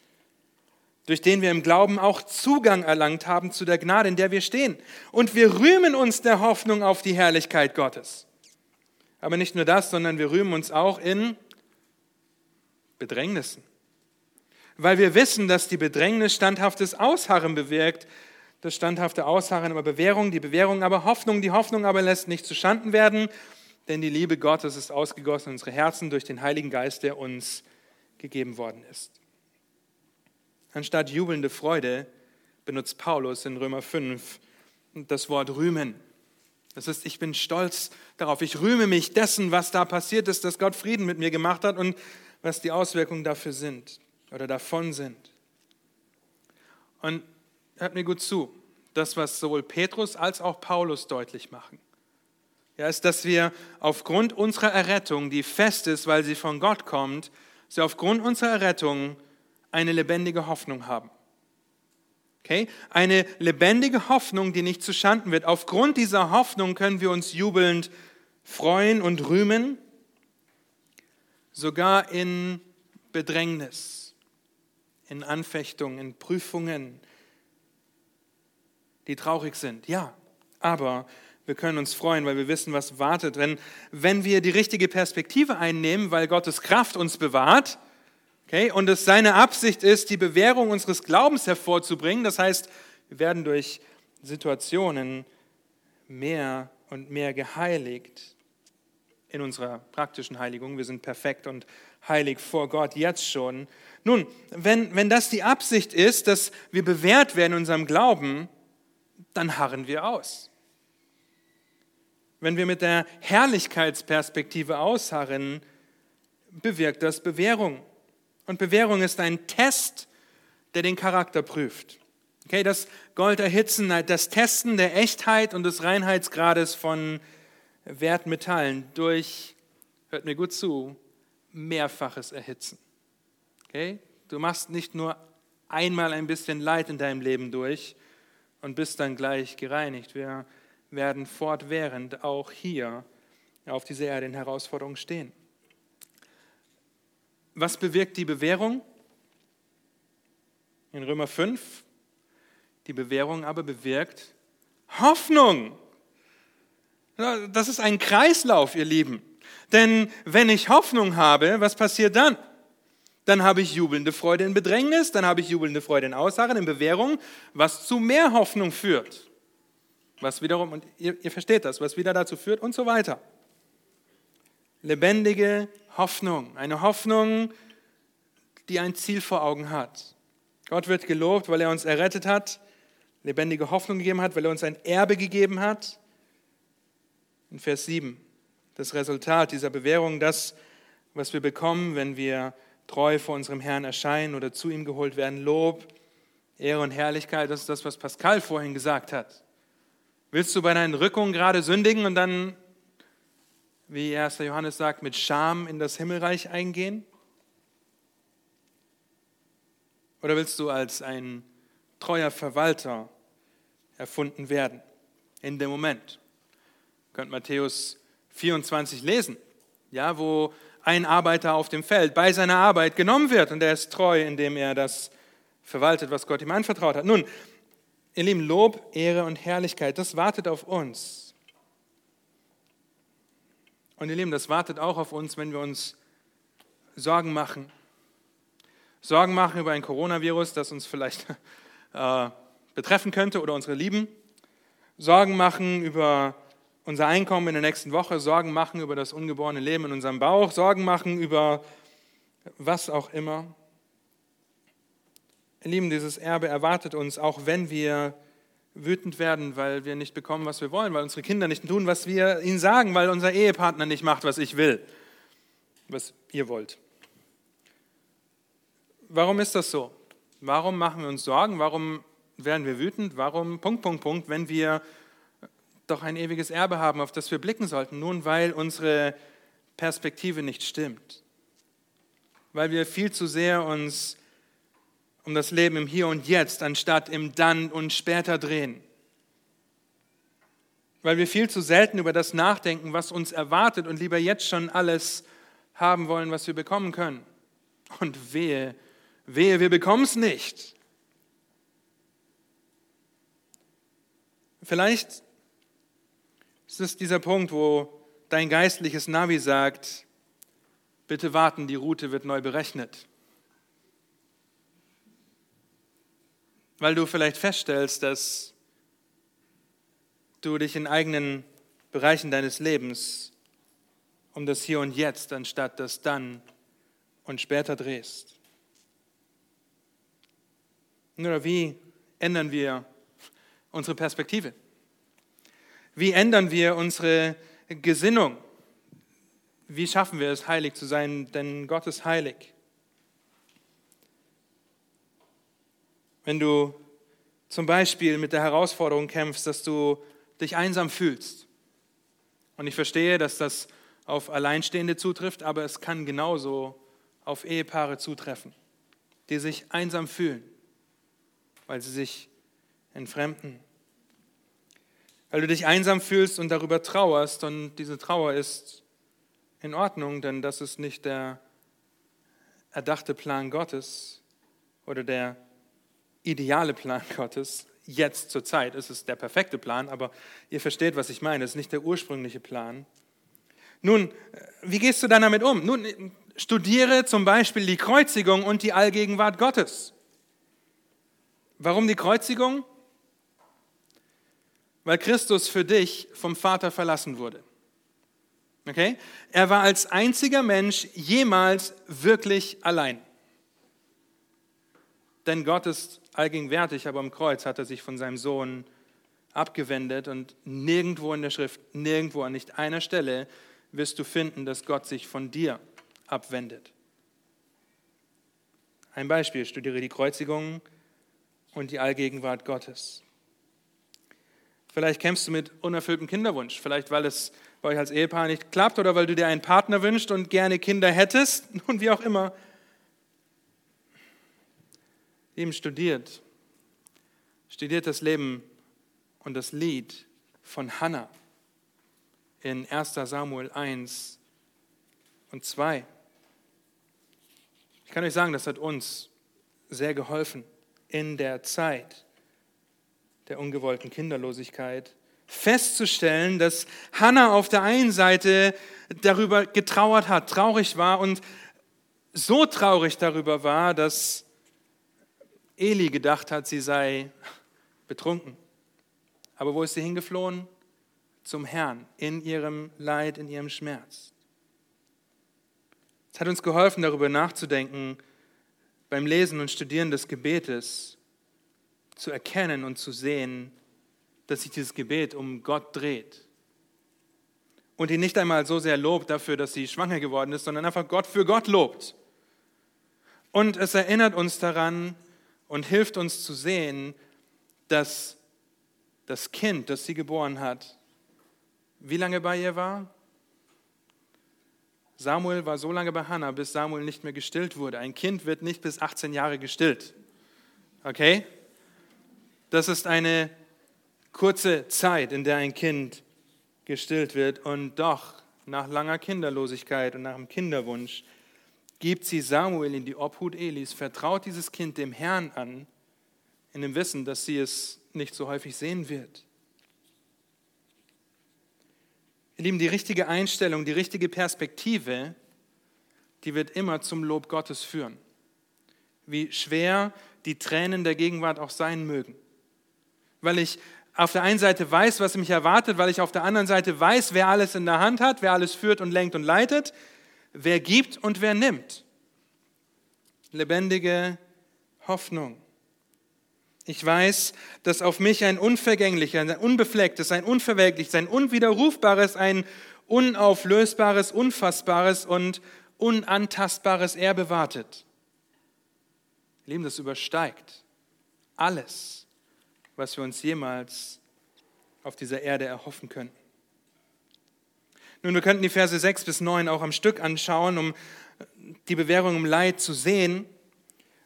durch den wir im Glauben auch Zugang erlangt haben zu der Gnade, in der wir stehen. Und wir rühmen uns der Hoffnung auf die Herrlichkeit Gottes. Aber nicht nur das, sondern wir rühmen uns auch in Bedrängnissen. Weil wir wissen, dass die Bedrängnis standhaftes Ausharren bewirkt das standhafte Ausharren aber Bewährung, die Bewährung aber Hoffnung, die Hoffnung aber lässt nicht zuschanden werden, denn die Liebe Gottes ist ausgegossen in unsere Herzen durch den Heiligen Geist, der uns gegeben worden ist. Anstatt jubelnde Freude benutzt Paulus in Römer 5 das Wort rühmen. Das ist, ich bin stolz darauf, ich rühme mich dessen, was da passiert ist, dass Gott Frieden mit mir gemacht hat und was die Auswirkungen dafür sind oder davon sind. Und hört mir gut zu, das, was sowohl Petrus als auch Paulus deutlich machen, ja, ist, dass wir aufgrund unserer Errettung, die fest ist, weil sie von Gott kommt, sie aufgrund unserer Errettung eine lebendige Hoffnung haben. Okay? Eine lebendige Hoffnung, die nicht zuschanden wird. Aufgrund dieser Hoffnung können wir uns jubelnd freuen und rühmen, sogar in Bedrängnis, in Anfechtungen, in Prüfungen, die traurig sind. Ja, aber wir können uns freuen, weil wir wissen, was wartet. Wenn, wenn wir die richtige Perspektive einnehmen, weil Gottes Kraft uns bewahrt okay, und es seine Absicht ist, die Bewährung unseres Glaubens hervorzubringen, das heißt, wir werden durch Situationen mehr und mehr geheiligt in unserer praktischen Heiligung. Wir sind perfekt und heilig vor Gott jetzt schon. Nun, wenn, wenn das die Absicht ist, dass wir bewährt werden in unserem Glauben, dann harren wir aus. Wenn wir mit der Herrlichkeitsperspektive ausharren, bewirkt das Bewährung. Und Bewährung ist ein Test, der den Charakter prüft. Okay, das Gold erhitzen, das Testen der Echtheit und des Reinheitsgrades von Wertmetallen durch, hört mir gut zu, mehrfaches Erhitzen. Okay? Du machst nicht nur einmal ein bisschen Leid in deinem Leben durch und bist dann gleich gereinigt. Wir werden fortwährend auch hier auf dieser Erde in Herausforderungen stehen. Was bewirkt die Bewährung? In Römer 5, die Bewährung aber bewirkt Hoffnung. Das ist ein Kreislauf, ihr Lieben. Denn wenn ich Hoffnung habe, was passiert dann? Dann habe ich jubelnde Freude in Bedrängnis, dann habe ich jubelnde Freude in Aussagen, in Bewährung, was zu mehr Hoffnung führt. Was wiederum, und ihr, ihr versteht das, was wieder dazu führt und so weiter. Lebendige Hoffnung, eine Hoffnung, die ein Ziel vor Augen hat. Gott wird gelobt, weil er uns errettet hat, lebendige Hoffnung gegeben hat, weil er uns ein Erbe gegeben hat. In Vers 7, das Resultat dieser Bewährung, das, was wir bekommen, wenn wir treu vor unserem Herrn erscheinen oder zu ihm geholt werden. Lob, Ehre und Herrlichkeit, das ist das, was Pascal vorhin gesagt hat. Willst du bei deinen Rückungen gerade sündigen und dann, wie 1. Johannes sagt, mit Scham in das Himmelreich eingehen? Oder willst du als ein treuer Verwalter erfunden werden in dem Moment? Könnt Matthäus 24 lesen, ja, wo ein Arbeiter auf dem Feld bei seiner Arbeit genommen wird und er ist treu, indem er das verwaltet, was Gott ihm anvertraut hat. Nun, ihr Lieben, Lob, Ehre und Herrlichkeit, das wartet auf uns. Und ihr Lieben, das wartet auch auf uns, wenn wir uns Sorgen machen. Sorgen machen über ein Coronavirus, das uns vielleicht äh, betreffen könnte oder unsere Lieben. Sorgen machen über unser Einkommen in der nächsten Woche, Sorgen machen über das ungeborene Leben in unserem Bauch, Sorgen machen über was auch immer. Ihr Lieben, dieses Erbe erwartet uns, auch wenn wir wütend werden, weil wir nicht bekommen, was wir wollen, weil unsere Kinder nicht tun, was wir ihnen sagen, weil unser Ehepartner nicht macht, was ich will, was ihr wollt. Warum ist das so? Warum machen wir uns Sorgen? Warum werden wir wütend? Warum, Punkt, Punkt, Punkt, wenn wir doch ein ewiges Erbe haben, auf das wir blicken sollten. Nun, weil unsere Perspektive nicht stimmt. Weil wir viel zu sehr uns um das Leben im Hier und Jetzt anstatt im Dann und später drehen. Weil wir viel zu selten über das nachdenken, was uns erwartet und lieber jetzt schon alles haben wollen, was wir bekommen können. Und wehe, wehe, wir bekommen es nicht. Vielleicht es ist dieser Punkt, wo dein geistliches Navi sagt, bitte warten, die Route wird neu berechnet. Weil du vielleicht feststellst, dass du dich in eigenen Bereichen deines Lebens um das Hier und Jetzt anstatt das Dann und später drehst. Nur wie ändern wir unsere Perspektive? Wie ändern wir unsere Gesinnung? Wie schaffen wir es, heilig zu sein? Denn Gott ist heilig. Wenn du zum Beispiel mit der Herausforderung kämpfst, dass du dich einsam fühlst. Und ich verstehe, dass das auf Alleinstehende zutrifft, aber es kann genauso auf Ehepaare zutreffen, die sich einsam fühlen, weil sie sich entfremden weil du dich einsam fühlst und darüber trauerst. Und diese Trauer ist in Ordnung, denn das ist nicht der erdachte Plan Gottes oder der ideale Plan Gottes. Jetzt zur Zeit ist es der perfekte Plan, aber ihr versteht, was ich meine. Es ist nicht der ursprüngliche Plan. Nun, wie gehst du dann damit um? Nun, studiere zum Beispiel die Kreuzigung und die Allgegenwart Gottes. Warum die Kreuzigung? weil Christus für dich vom Vater verlassen wurde. Okay? Er war als einziger Mensch jemals wirklich allein. Denn Gott ist allgegenwärtig, aber am Kreuz hat er sich von seinem Sohn abgewendet und nirgendwo in der Schrift, nirgendwo an nicht einer Stelle wirst du finden, dass Gott sich von dir abwendet. Ein Beispiel, studiere die Kreuzigung und die Allgegenwart Gottes. Vielleicht kämpfst du mit unerfülltem Kinderwunsch, vielleicht weil es bei euch als Ehepaar nicht klappt oder weil du dir einen Partner wünschst und gerne Kinder hättest und wie auch immer. Eben studiert, studiert das Leben und das Lied von Hannah in 1 Samuel 1 und 2. Ich kann euch sagen, das hat uns sehr geholfen in der Zeit der ungewollten Kinderlosigkeit festzustellen, dass Hannah auf der einen Seite darüber getrauert hat, traurig war und so traurig darüber war, dass Eli gedacht hat, sie sei betrunken. Aber wo ist sie hingeflohen? Zum Herrn, in ihrem Leid, in ihrem Schmerz. Es hat uns geholfen, darüber nachzudenken, beim Lesen und Studieren des Gebetes zu erkennen und zu sehen, dass sich dieses Gebet um Gott dreht. Und ihn nicht einmal so sehr lobt dafür, dass sie schwanger geworden ist, sondern einfach Gott für Gott lobt. Und es erinnert uns daran und hilft uns zu sehen, dass das Kind, das sie geboren hat, wie lange bei ihr war? Samuel war so lange bei Hannah, bis Samuel nicht mehr gestillt wurde. Ein Kind wird nicht bis 18 Jahre gestillt. Okay? Das ist eine kurze Zeit, in der ein Kind gestillt wird. Und doch, nach langer Kinderlosigkeit und nach dem Kinderwunsch, gibt sie Samuel in die Obhut Elis, vertraut dieses Kind dem Herrn an, in dem Wissen, dass sie es nicht so häufig sehen wird. Ihr Lieben, die richtige Einstellung, die richtige Perspektive, die wird immer zum Lob Gottes führen. Wie schwer die Tränen der Gegenwart auch sein mögen. Weil ich auf der einen Seite weiß, was mich erwartet, weil ich auf der anderen Seite weiß, wer alles in der Hand hat, wer alles führt und lenkt und leitet, wer gibt und wer nimmt. Lebendige Hoffnung. Ich weiß, dass auf mich ein unvergänglicher, ein unbeflecktes, ein unverwelkliches, ein unwiderrufbares, ein unauflösbares, unfassbares und unantastbares Erbe wartet. Leben, das übersteigt alles, was wir uns jemals auf dieser Erde erhoffen können. Nun, wir könnten die Verse 6 bis 9 auch am Stück anschauen, um die Bewährung im Leid zu sehen.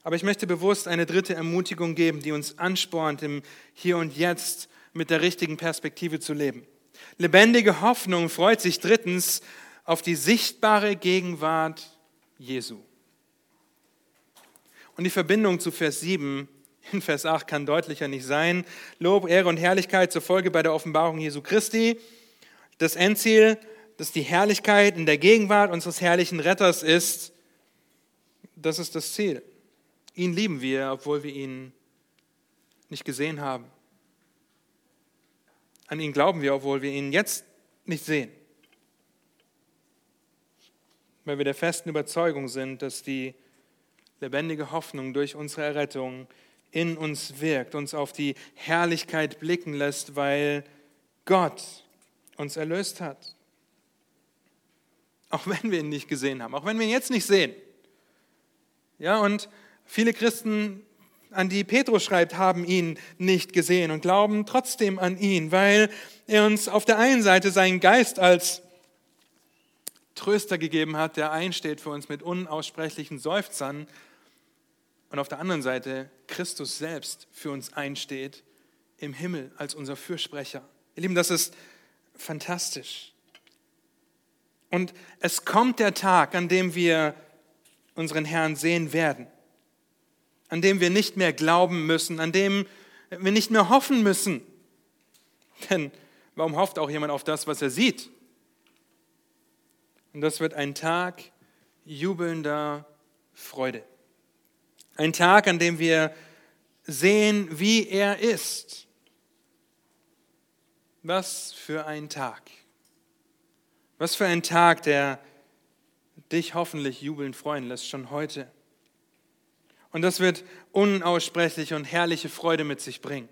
Aber ich möchte bewusst eine dritte Ermutigung geben, die uns anspornt, im Hier und Jetzt mit der richtigen Perspektive zu leben. Lebendige Hoffnung freut sich drittens auf die sichtbare Gegenwart Jesu. Und die Verbindung zu Vers 7 in Vers 8 kann deutlicher nicht sein. Lob, Ehre und Herrlichkeit zur Folge bei der Offenbarung Jesu Christi. Das Endziel, dass die Herrlichkeit in der Gegenwart unseres herrlichen Retters ist, das ist das Ziel. Ihn lieben wir, obwohl wir ihn nicht gesehen haben. An ihn glauben wir, obwohl wir ihn jetzt nicht sehen. Weil wir der festen Überzeugung sind, dass die lebendige Hoffnung durch unsere Errettung in uns wirkt, uns auf die Herrlichkeit blicken lässt, weil Gott uns erlöst hat. Auch wenn wir ihn nicht gesehen haben, auch wenn wir ihn jetzt nicht sehen. Ja, und Viele Christen, an die Petrus schreibt, haben ihn nicht gesehen und glauben trotzdem an ihn, weil er uns auf der einen Seite seinen Geist als Tröster gegeben hat, der einsteht für uns mit unaussprechlichen Seufzern und auf der anderen Seite Christus selbst für uns einsteht im Himmel als unser Fürsprecher. Ihr Lieben, das ist fantastisch. Und es kommt der Tag, an dem wir unseren Herrn sehen werden an dem wir nicht mehr glauben müssen, an dem wir nicht mehr hoffen müssen. Denn warum hofft auch jemand auf das, was er sieht? Und das wird ein Tag jubelnder Freude. Ein Tag, an dem wir sehen, wie er ist. Was für ein Tag. Was für ein Tag, der dich hoffentlich jubelnd freuen lässt, schon heute. Und das wird unaussprechliche und herrliche Freude mit sich bringen.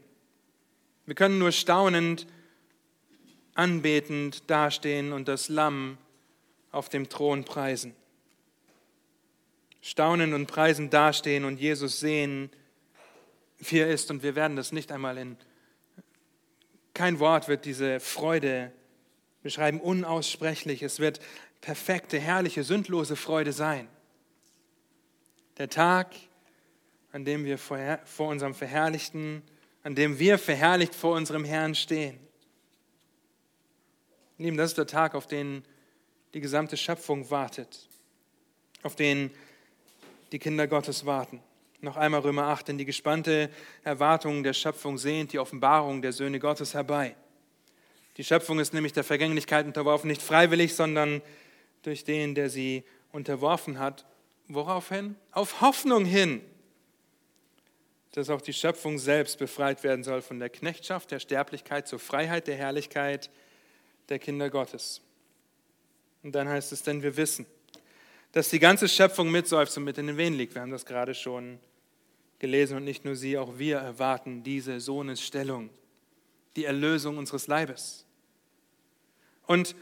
Wir können nur staunend, anbetend dastehen und das Lamm auf dem Thron preisen. Staunend und preisend dastehen und Jesus sehen, wie er ist. Und wir werden das nicht einmal in, kein Wort wird diese Freude beschreiben, unaussprechlich. Es wird perfekte, herrliche, sündlose Freude sein. Der Tag, an dem wir vor, vor unserem Verherrlichten, an dem wir verherrlicht vor unserem Herrn stehen. Lieben, das ist der Tag, auf den die gesamte Schöpfung wartet, auf den die Kinder Gottes warten. Noch einmal Römer 8, denn die gespannte Erwartung der Schöpfung sehnt die Offenbarung der Söhne Gottes herbei. Die Schöpfung ist nämlich der Vergänglichkeit unterworfen, nicht freiwillig, sondern durch den, der sie unterworfen hat. Worauf hin? Auf Hoffnung hin, dass auch die Schöpfung selbst befreit werden soll von der Knechtschaft der Sterblichkeit zur Freiheit der Herrlichkeit der Kinder Gottes. Und dann heißt es, denn wir wissen, dass die ganze Schöpfung mitseufzt und mit in den Wehen liegt. Wir haben das gerade schon gelesen und nicht nur sie, auch wir erwarten diese Sohnesstellung, die Erlösung unseres Leibes. Und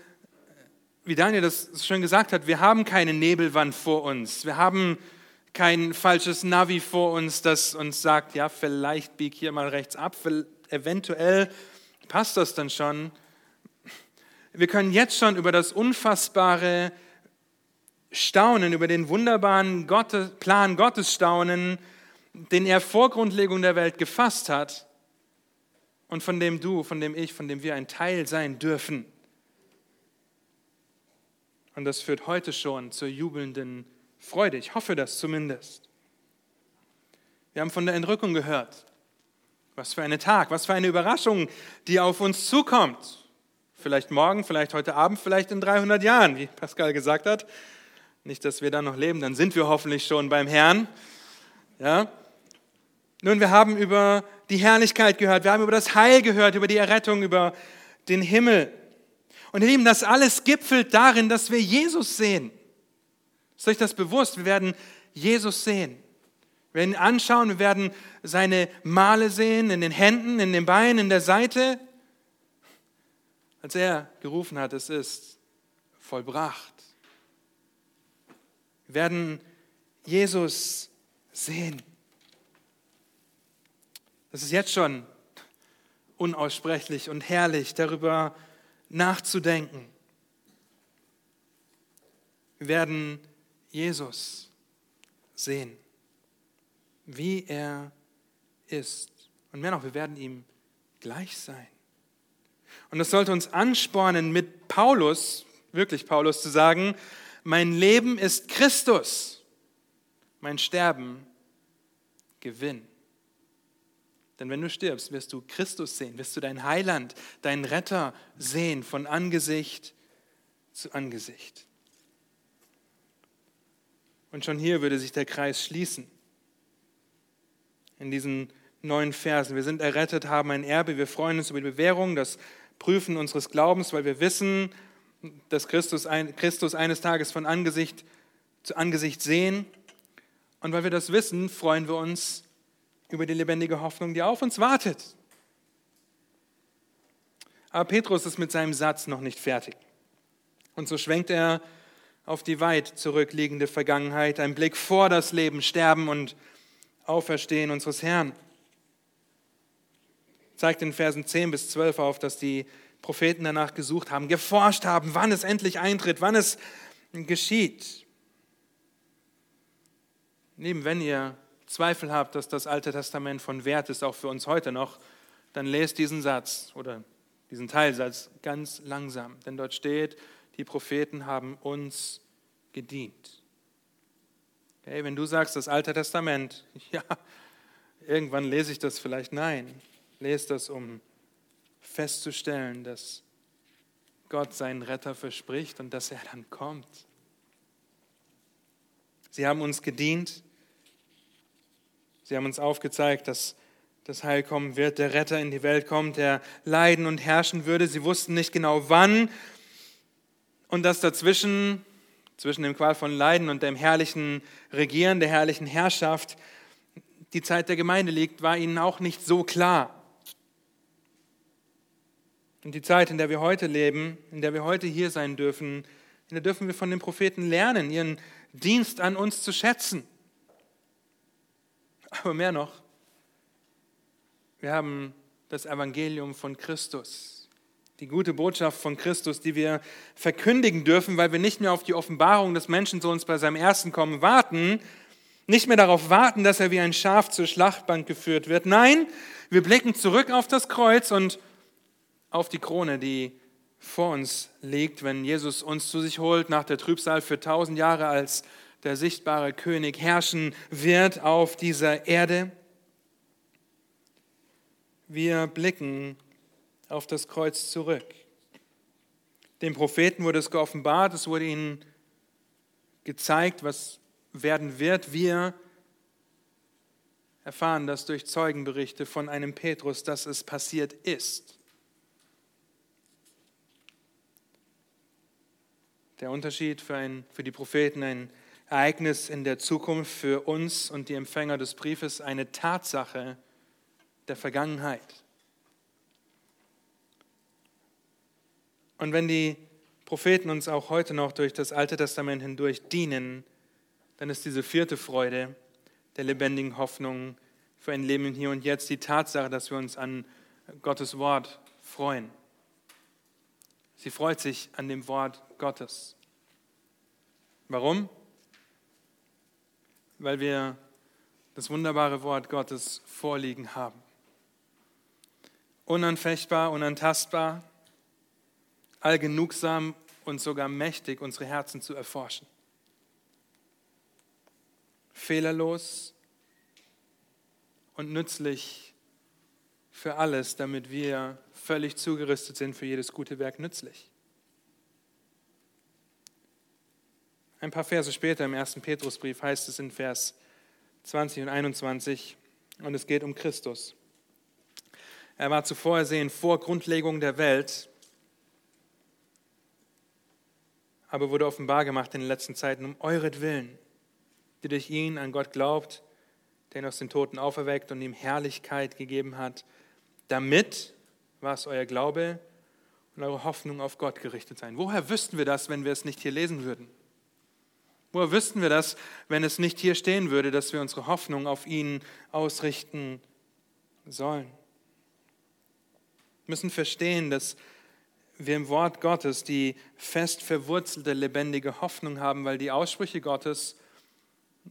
wie Daniel das schon gesagt hat, wir haben keine Nebelwand vor uns. Wir haben kein falsches Navi vor uns, das uns sagt, ja, vielleicht bieg hier mal rechts ab, eventuell passt das dann schon. Wir können jetzt schon über das unfassbare staunen, über den wunderbaren Gottes, Plan Gottes staunen, den er vor Grundlegung der Welt gefasst hat und von dem du, von dem ich, von dem wir ein Teil sein dürfen. Und das führt heute schon zur jubelnden Freude. Ich hoffe das zumindest. Wir haben von der Entrückung gehört. Was für ein Tag, was für eine Überraschung, die auf uns zukommt. Vielleicht morgen, vielleicht heute Abend, vielleicht in 300 Jahren, wie Pascal gesagt hat. Nicht, dass wir dann noch leben, dann sind wir hoffentlich schon beim Herrn. Ja? Nun, wir haben über die Herrlichkeit gehört, wir haben über das Heil gehört, über die Errettung, über den Himmel. Und ihr Lieben, das alles gipfelt darin, dass wir Jesus sehen. Ist euch das bewusst? Wir werden Jesus sehen. Wir werden ihn anschauen, wir werden seine Male sehen in den Händen, in den Beinen, in der Seite. Als er gerufen hat, es ist vollbracht. Wir werden Jesus sehen. Das ist jetzt schon unaussprechlich und herrlich, darüber nachzudenken. Wir werden Jesus sehen, wie er ist. Und mehr noch, wir werden ihm gleich sein. Und das sollte uns anspornen, mit Paulus, wirklich Paulus, zu sagen, mein Leben ist Christus, mein Sterben Gewinn. Denn wenn du stirbst, wirst du Christus sehen, wirst du dein Heiland, deinen Retter sehen von Angesicht zu Angesicht. Und schon hier würde sich der Kreis schließen. In diesen neun Versen. Wir sind errettet, haben ein Erbe, wir freuen uns über die Bewährung, das Prüfen unseres Glaubens, weil wir wissen, dass Christus, ein, Christus eines Tages von Angesicht zu Angesicht sehen. Und weil wir das wissen, freuen wir uns über die lebendige Hoffnung, die auf uns wartet. Aber Petrus ist mit seinem Satz noch nicht fertig. Und so schwenkt er auf die weit zurückliegende Vergangenheit, ein Blick vor das Leben, Sterben und Auferstehen unseres Herrn. Zeigt in Versen 10 bis 12 auf, dass die Propheten danach gesucht haben, geforscht haben, wann es endlich eintritt, wann es geschieht. Neben, wenn ihr Zweifel habt, dass das Alte Testament von Wert ist, auch für uns heute noch, dann lest diesen Satz oder diesen Teilsatz ganz langsam. Denn dort steht, die Propheten haben uns gedient. Okay, wenn du sagst, das Alte Testament, ja, irgendwann lese ich das vielleicht. Nein, lese das, um festzustellen, dass Gott seinen Retter verspricht und dass er dann kommt. Sie haben uns gedient. Sie haben uns aufgezeigt, dass das Heil kommen wird, der Retter in die Welt kommt, der leiden und herrschen würde. Sie wussten nicht genau wann und dass dazwischen, zwischen dem Qual von Leiden und dem herrlichen Regieren, der herrlichen Herrschaft, die Zeit der Gemeinde liegt, war ihnen auch nicht so klar. Und die Zeit, in der wir heute leben, in der wir heute hier sein dürfen, in der dürfen wir von den Propheten lernen, ihren Dienst an uns zu schätzen. Aber mehr noch, wir haben das Evangelium von Christus, die gute Botschaft von Christus, die wir verkündigen dürfen, weil wir nicht mehr auf die Offenbarung des Menschensohns bei seinem ersten Kommen warten, nicht mehr darauf warten, dass er wie ein Schaf zur Schlachtbank geführt wird. Nein, wir blicken zurück auf das Kreuz und auf die Krone, die vor uns liegt, wenn Jesus uns zu sich holt nach der Trübsal für tausend Jahre als der sichtbare König herrschen wird auf dieser Erde. Wir blicken auf das Kreuz zurück. Den Propheten wurde es geoffenbart, es wurde ihnen gezeigt, was werden wird. Wir erfahren das durch Zeugenberichte von einem Petrus, dass es passiert ist. Der Unterschied für, ein, für die Propheten, ein Ereignis in der Zukunft, für uns und die Empfänger des Briefes eine Tatsache der Vergangenheit. Und wenn die Propheten uns auch heute noch durch das Alte Testament hindurch dienen, dann ist diese vierte Freude der lebendigen Hoffnung für ein Leben hier und jetzt die Tatsache, dass wir uns an Gottes Wort freuen. Sie freut sich an dem Wort Gottes. Warum? Weil wir das wunderbare Wort Gottes vorliegen haben. Unanfechtbar, unantastbar, allgenugsam und sogar mächtig, unsere Herzen zu erforschen. Fehlerlos und nützlich für alles, damit wir völlig zugerüstet sind für jedes gute Werk nützlich. Ein paar Verse später im ersten Petrusbrief heißt es in Vers 20 und 21, und es geht um Christus. Er war zuvor ersehen vor Grundlegung der Welt, aber wurde offenbar gemacht in den letzten Zeiten um euretwillen, die durch ihn an Gott glaubt, der ihn aus den Toten auferweckt und ihm Herrlichkeit gegeben hat, damit, was euer Glaube und eure Hoffnung auf Gott gerichtet sein. Woher wüssten wir das, wenn wir es nicht hier lesen würden? Woher wüssten wir das, wenn es nicht hier stehen würde, dass wir unsere Hoffnung auf ihn ausrichten sollen? Wir müssen verstehen, dass wir im Wort Gottes die fest verwurzelte, lebendige Hoffnung haben, weil die Aussprüche Gottes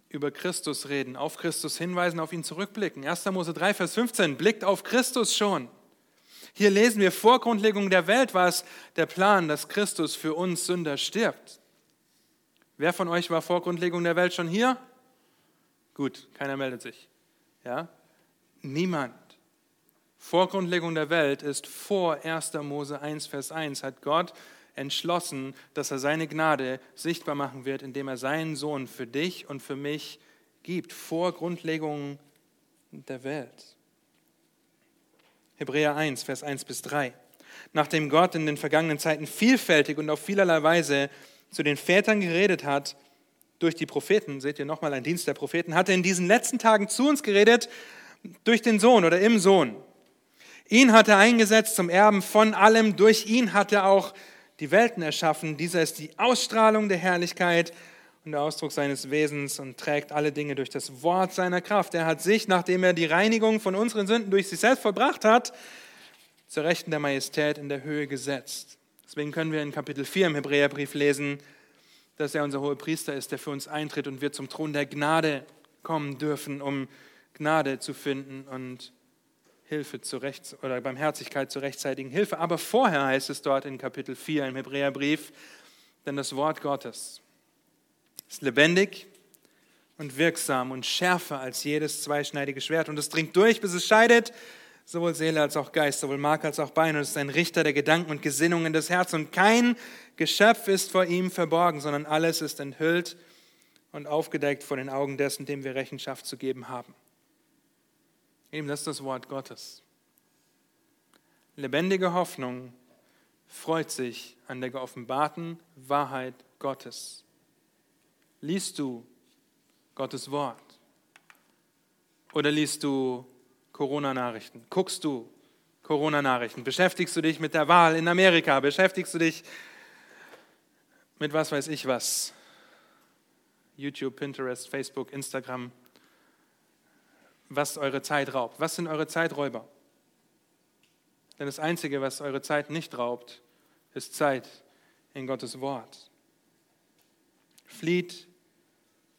über Christus reden, auf Christus hinweisen, auf ihn zurückblicken. 1. Mose 3, Vers 15, blickt auf Christus schon. Hier lesen wir, vor Grundlegung der Welt war es der Plan, dass Christus für uns Sünder stirbt. Wer von euch war vor Grundlegung der Welt schon hier? Gut, keiner meldet sich. Ja? Niemand. Vor Grundlegung der Welt ist vor 1. Mose 1, Vers 1, hat Gott entschlossen, dass er seine Gnade sichtbar machen wird, indem er seinen Sohn für dich und für mich gibt, vor Grundlegung der Welt. Hebräer 1, Vers 1 bis 3. Nachdem Gott in den vergangenen Zeiten vielfältig und auf vielerlei Weise zu den Vätern geredet hat, durch die Propheten, seht ihr nochmal ein Dienst der Propheten, hat er in diesen letzten Tagen zu uns geredet durch den Sohn oder im Sohn. Ihn hat er eingesetzt zum Erben von allem, durch ihn hat er auch die Welten erschaffen. Dieser ist die Ausstrahlung der Herrlichkeit und der Ausdruck seines Wesens und trägt alle Dinge durch das Wort seiner Kraft. Er hat sich, nachdem er die Reinigung von unseren Sünden durch sich selbst vollbracht hat, zur Rechten der Majestät in der Höhe gesetzt. Deswegen können wir in Kapitel 4 im Hebräerbrief lesen, dass er unser hoher Priester ist, der für uns eintritt und wir zum Thron der Gnade kommen dürfen, um Gnade zu finden und Hilfe zur Rechts oder Barmherzigkeit zur rechtzeitigen Hilfe. Aber vorher heißt es dort in Kapitel 4 im Hebräerbrief, denn das Wort Gottes ist lebendig und wirksam und schärfer als jedes zweischneidige Schwert. Und es dringt durch, bis es scheidet, sowohl Seele als auch Geist, sowohl Mark als auch Bein. Und ist ein Richter der Gedanken und Gesinnungen des Herzens. Und kein Geschöpf ist vor ihm verborgen, sondern alles ist enthüllt und aufgedeckt vor den Augen dessen, dem wir Rechenschaft zu geben haben. Eben das ist das Wort Gottes. Lebendige Hoffnung freut sich an der geoffenbarten Wahrheit Gottes. Liest du Gottes Wort? Oder liest du Corona-Nachrichten? Guckst du Corona-Nachrichten? Beschäftigst du dich mit der Wahl in Amerika? Beschäftigst du dich mit was weiß ich was? YouTube, Pinterest, Facebook, Instagram. Was eure Zeit raubt. Was sind eure Zeiträuber? Denn das Einzige, was eure Zeit nicht raubt, ist Zeit in Gottes Wort. Flieht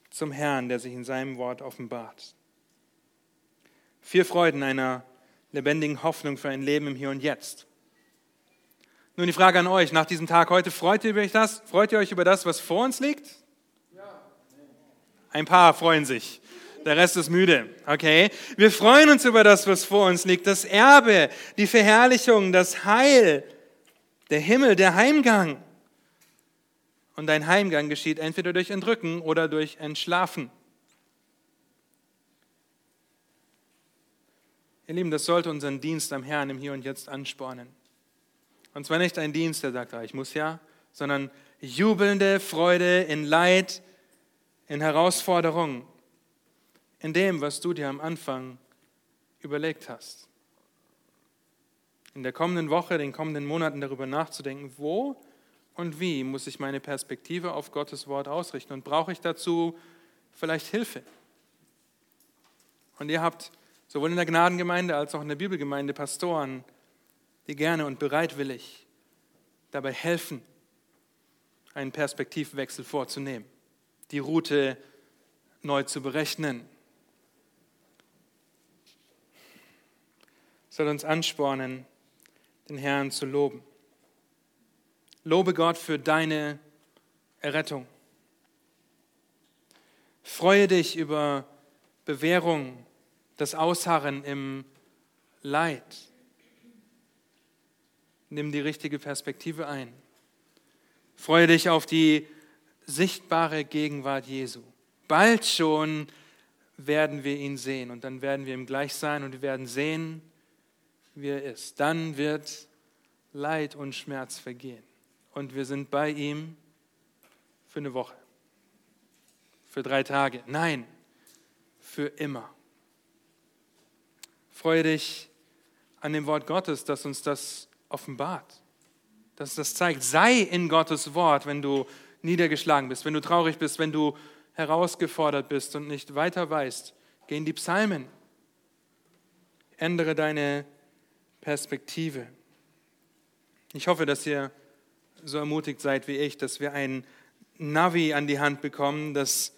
zum Herrn, der sich in seinem Wort offenbart. Vier Freuden einer lebendigen Hoffnung für ein Leben im Hier und Jetzt. Nun die Frage an euch, nach diesem Tag heute, freut ihr euch das? Freut ihr euch über das, was vor uns liegt? Ein paar freuen sich. Der Rest ist müde. Okay? Wir freuen uns über das, was vor uns liegt. Das Erbe, die Verherrlichung, das Heil, der Himmel, der Heimgang. Und dein Heimgang geschieht entweder durch Entrücken oder durch Entschlafen. Ihr Lieben, das sollte unseren Dienst am Herrn im Hier und Jetzt anspornen. Und zwar nicht ein Dienst, der sagt, ah, ich muss ja, sondern jubelnde Freude in Leid, in Herausforderungen, in dem, was du dir am Anfang überlegt hast. In der kommenden Woche, den kommenden Monaten darüber nachzudenken, wo und wie muss ich meine Perspektive auf Gottes Wort ausrichten und brauche ich dazu vielleicht Hilfe? Und ihr habt sowohl in der Gnadengemeinde als auch in der Bibelgemeinde Pastoren, die gerne und bereitwillig dabei helfen, einen Perspektivwechsel vorzunehmen, die Route neu zu berechnen. Soll uns anspornen, den Herrn zu loben. Lobe Gott für deine Errettung. Freue dich über Bewährung das Ausharren im Leid. Nimm die richtige Perspektive ein. Freue dich auf die sichtbare Gegenwart Jesu. Bald schon werden wir ihn sehen und dann werden wir ihm gleich sein und wir werden sehen, wie er ist. Dann wird Leid und Schmerz vergehen und wir sind bei ihm für eine Woche, für drei Tage. Nein, für immer. Freue dich an dem Wort Gottes, das uns das offenbart, dass das zeigt. Sei in Gottes Wort, wenn du niedergeschlagen bist, wenn du traurig bist, wenn du herausgefordert bist und nicht weiter weißt. Geh in die Psalmen. Ändere deine Perspektive. Ich hoffe, dass ihr so ermutigt seid wie ich, dass wir ein Navi an die Hand bekommen, das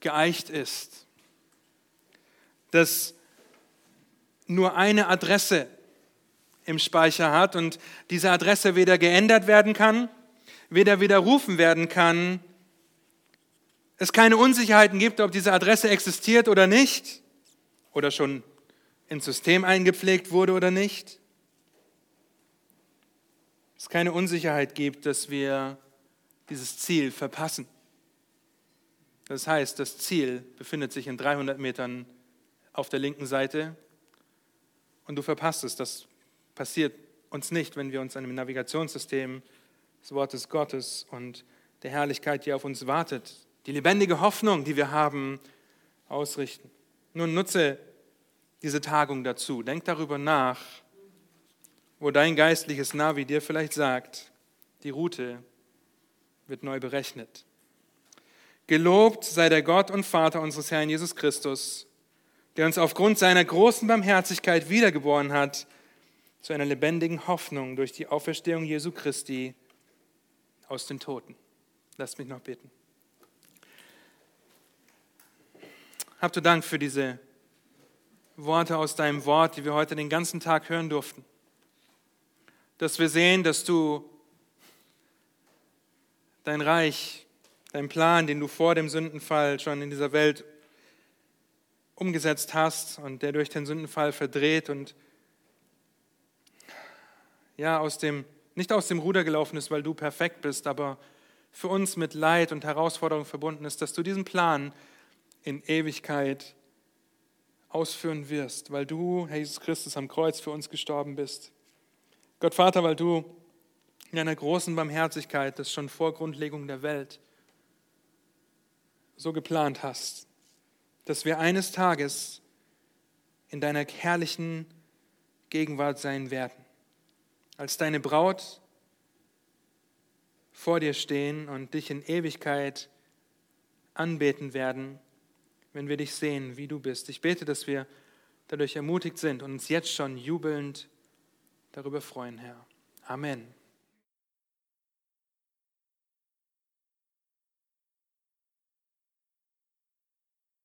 geeicht ist, das nur eine Adresse im Speicher hat und diese Adresse weder geändert werden kann, weder widerrufen werden kann, es keine Unsicherheiten gibt, ob diese Adresse existiert oder nicht, oder schon ins System eingepflegt wurde oder nicht. Es keine Unsicherheit gibt, dass wir dieses Ziel verpassen. Das heißt, das Ziel befindet sich in 300 Metern auf der linken Seite und du verpasst es. Das passiert uns nicht, wenn wir uns an dem Navigationssystem des Wortes Gottes und der Herrlichkeit, die auf uns wartet, die lebendige Hoffnung, die wir haben, ausrichten. Nun nutze diese Tagung dazu. Denk darüber nach, wo dein geistliches Navi dir vielleicht sagt, die Route wird neu berechnet. Gelobt sei der Gott und Vater unseres Herrn Jesus Christus der uns aufgrund seiner großen Barmherzigkeit wiedergeboren hat zu einer lebendigen Hoffnung durch die Auferstehung Jesu Christi aus den Toten. Lasst mich noch beten. Habt du Dank für diese Worte aus deinem Wort, die wir heute den ganzen Tag hören durften. Dass wir sehen, dass du dein Reich, dein Plan, den du vor dem Sündenfall schon in dieser Welt umgesetzt hast und der durch den Sündenfall verdreht und ja, aus dem, nicht aus dem Ruder gelaufen ist, weil du perfekt bist, aber für uns mit Leid und Herausforderung verbunden ist, dass du diesen Plan in Ewigkeit ausführen wirst, weil du, Herr Jesus Christus, am Kreuz für uns gestorben bist. Gott Vater, weil du in deiner großen Barmherzigkeit das schon vor Grundlegung der Welt so geplant hast, dass wir eines Tages in deiner herrlichen Gegenwart sein werden. Als deine Braut vor dir stehen und dich in Ewigkeit anbeten werden, wenn wir dich sehen, wie du bist. Ich bete, dass wir dadurch ermutigt sind und uns jetzt schon jubelnd darüber freuen, Herr. Amen.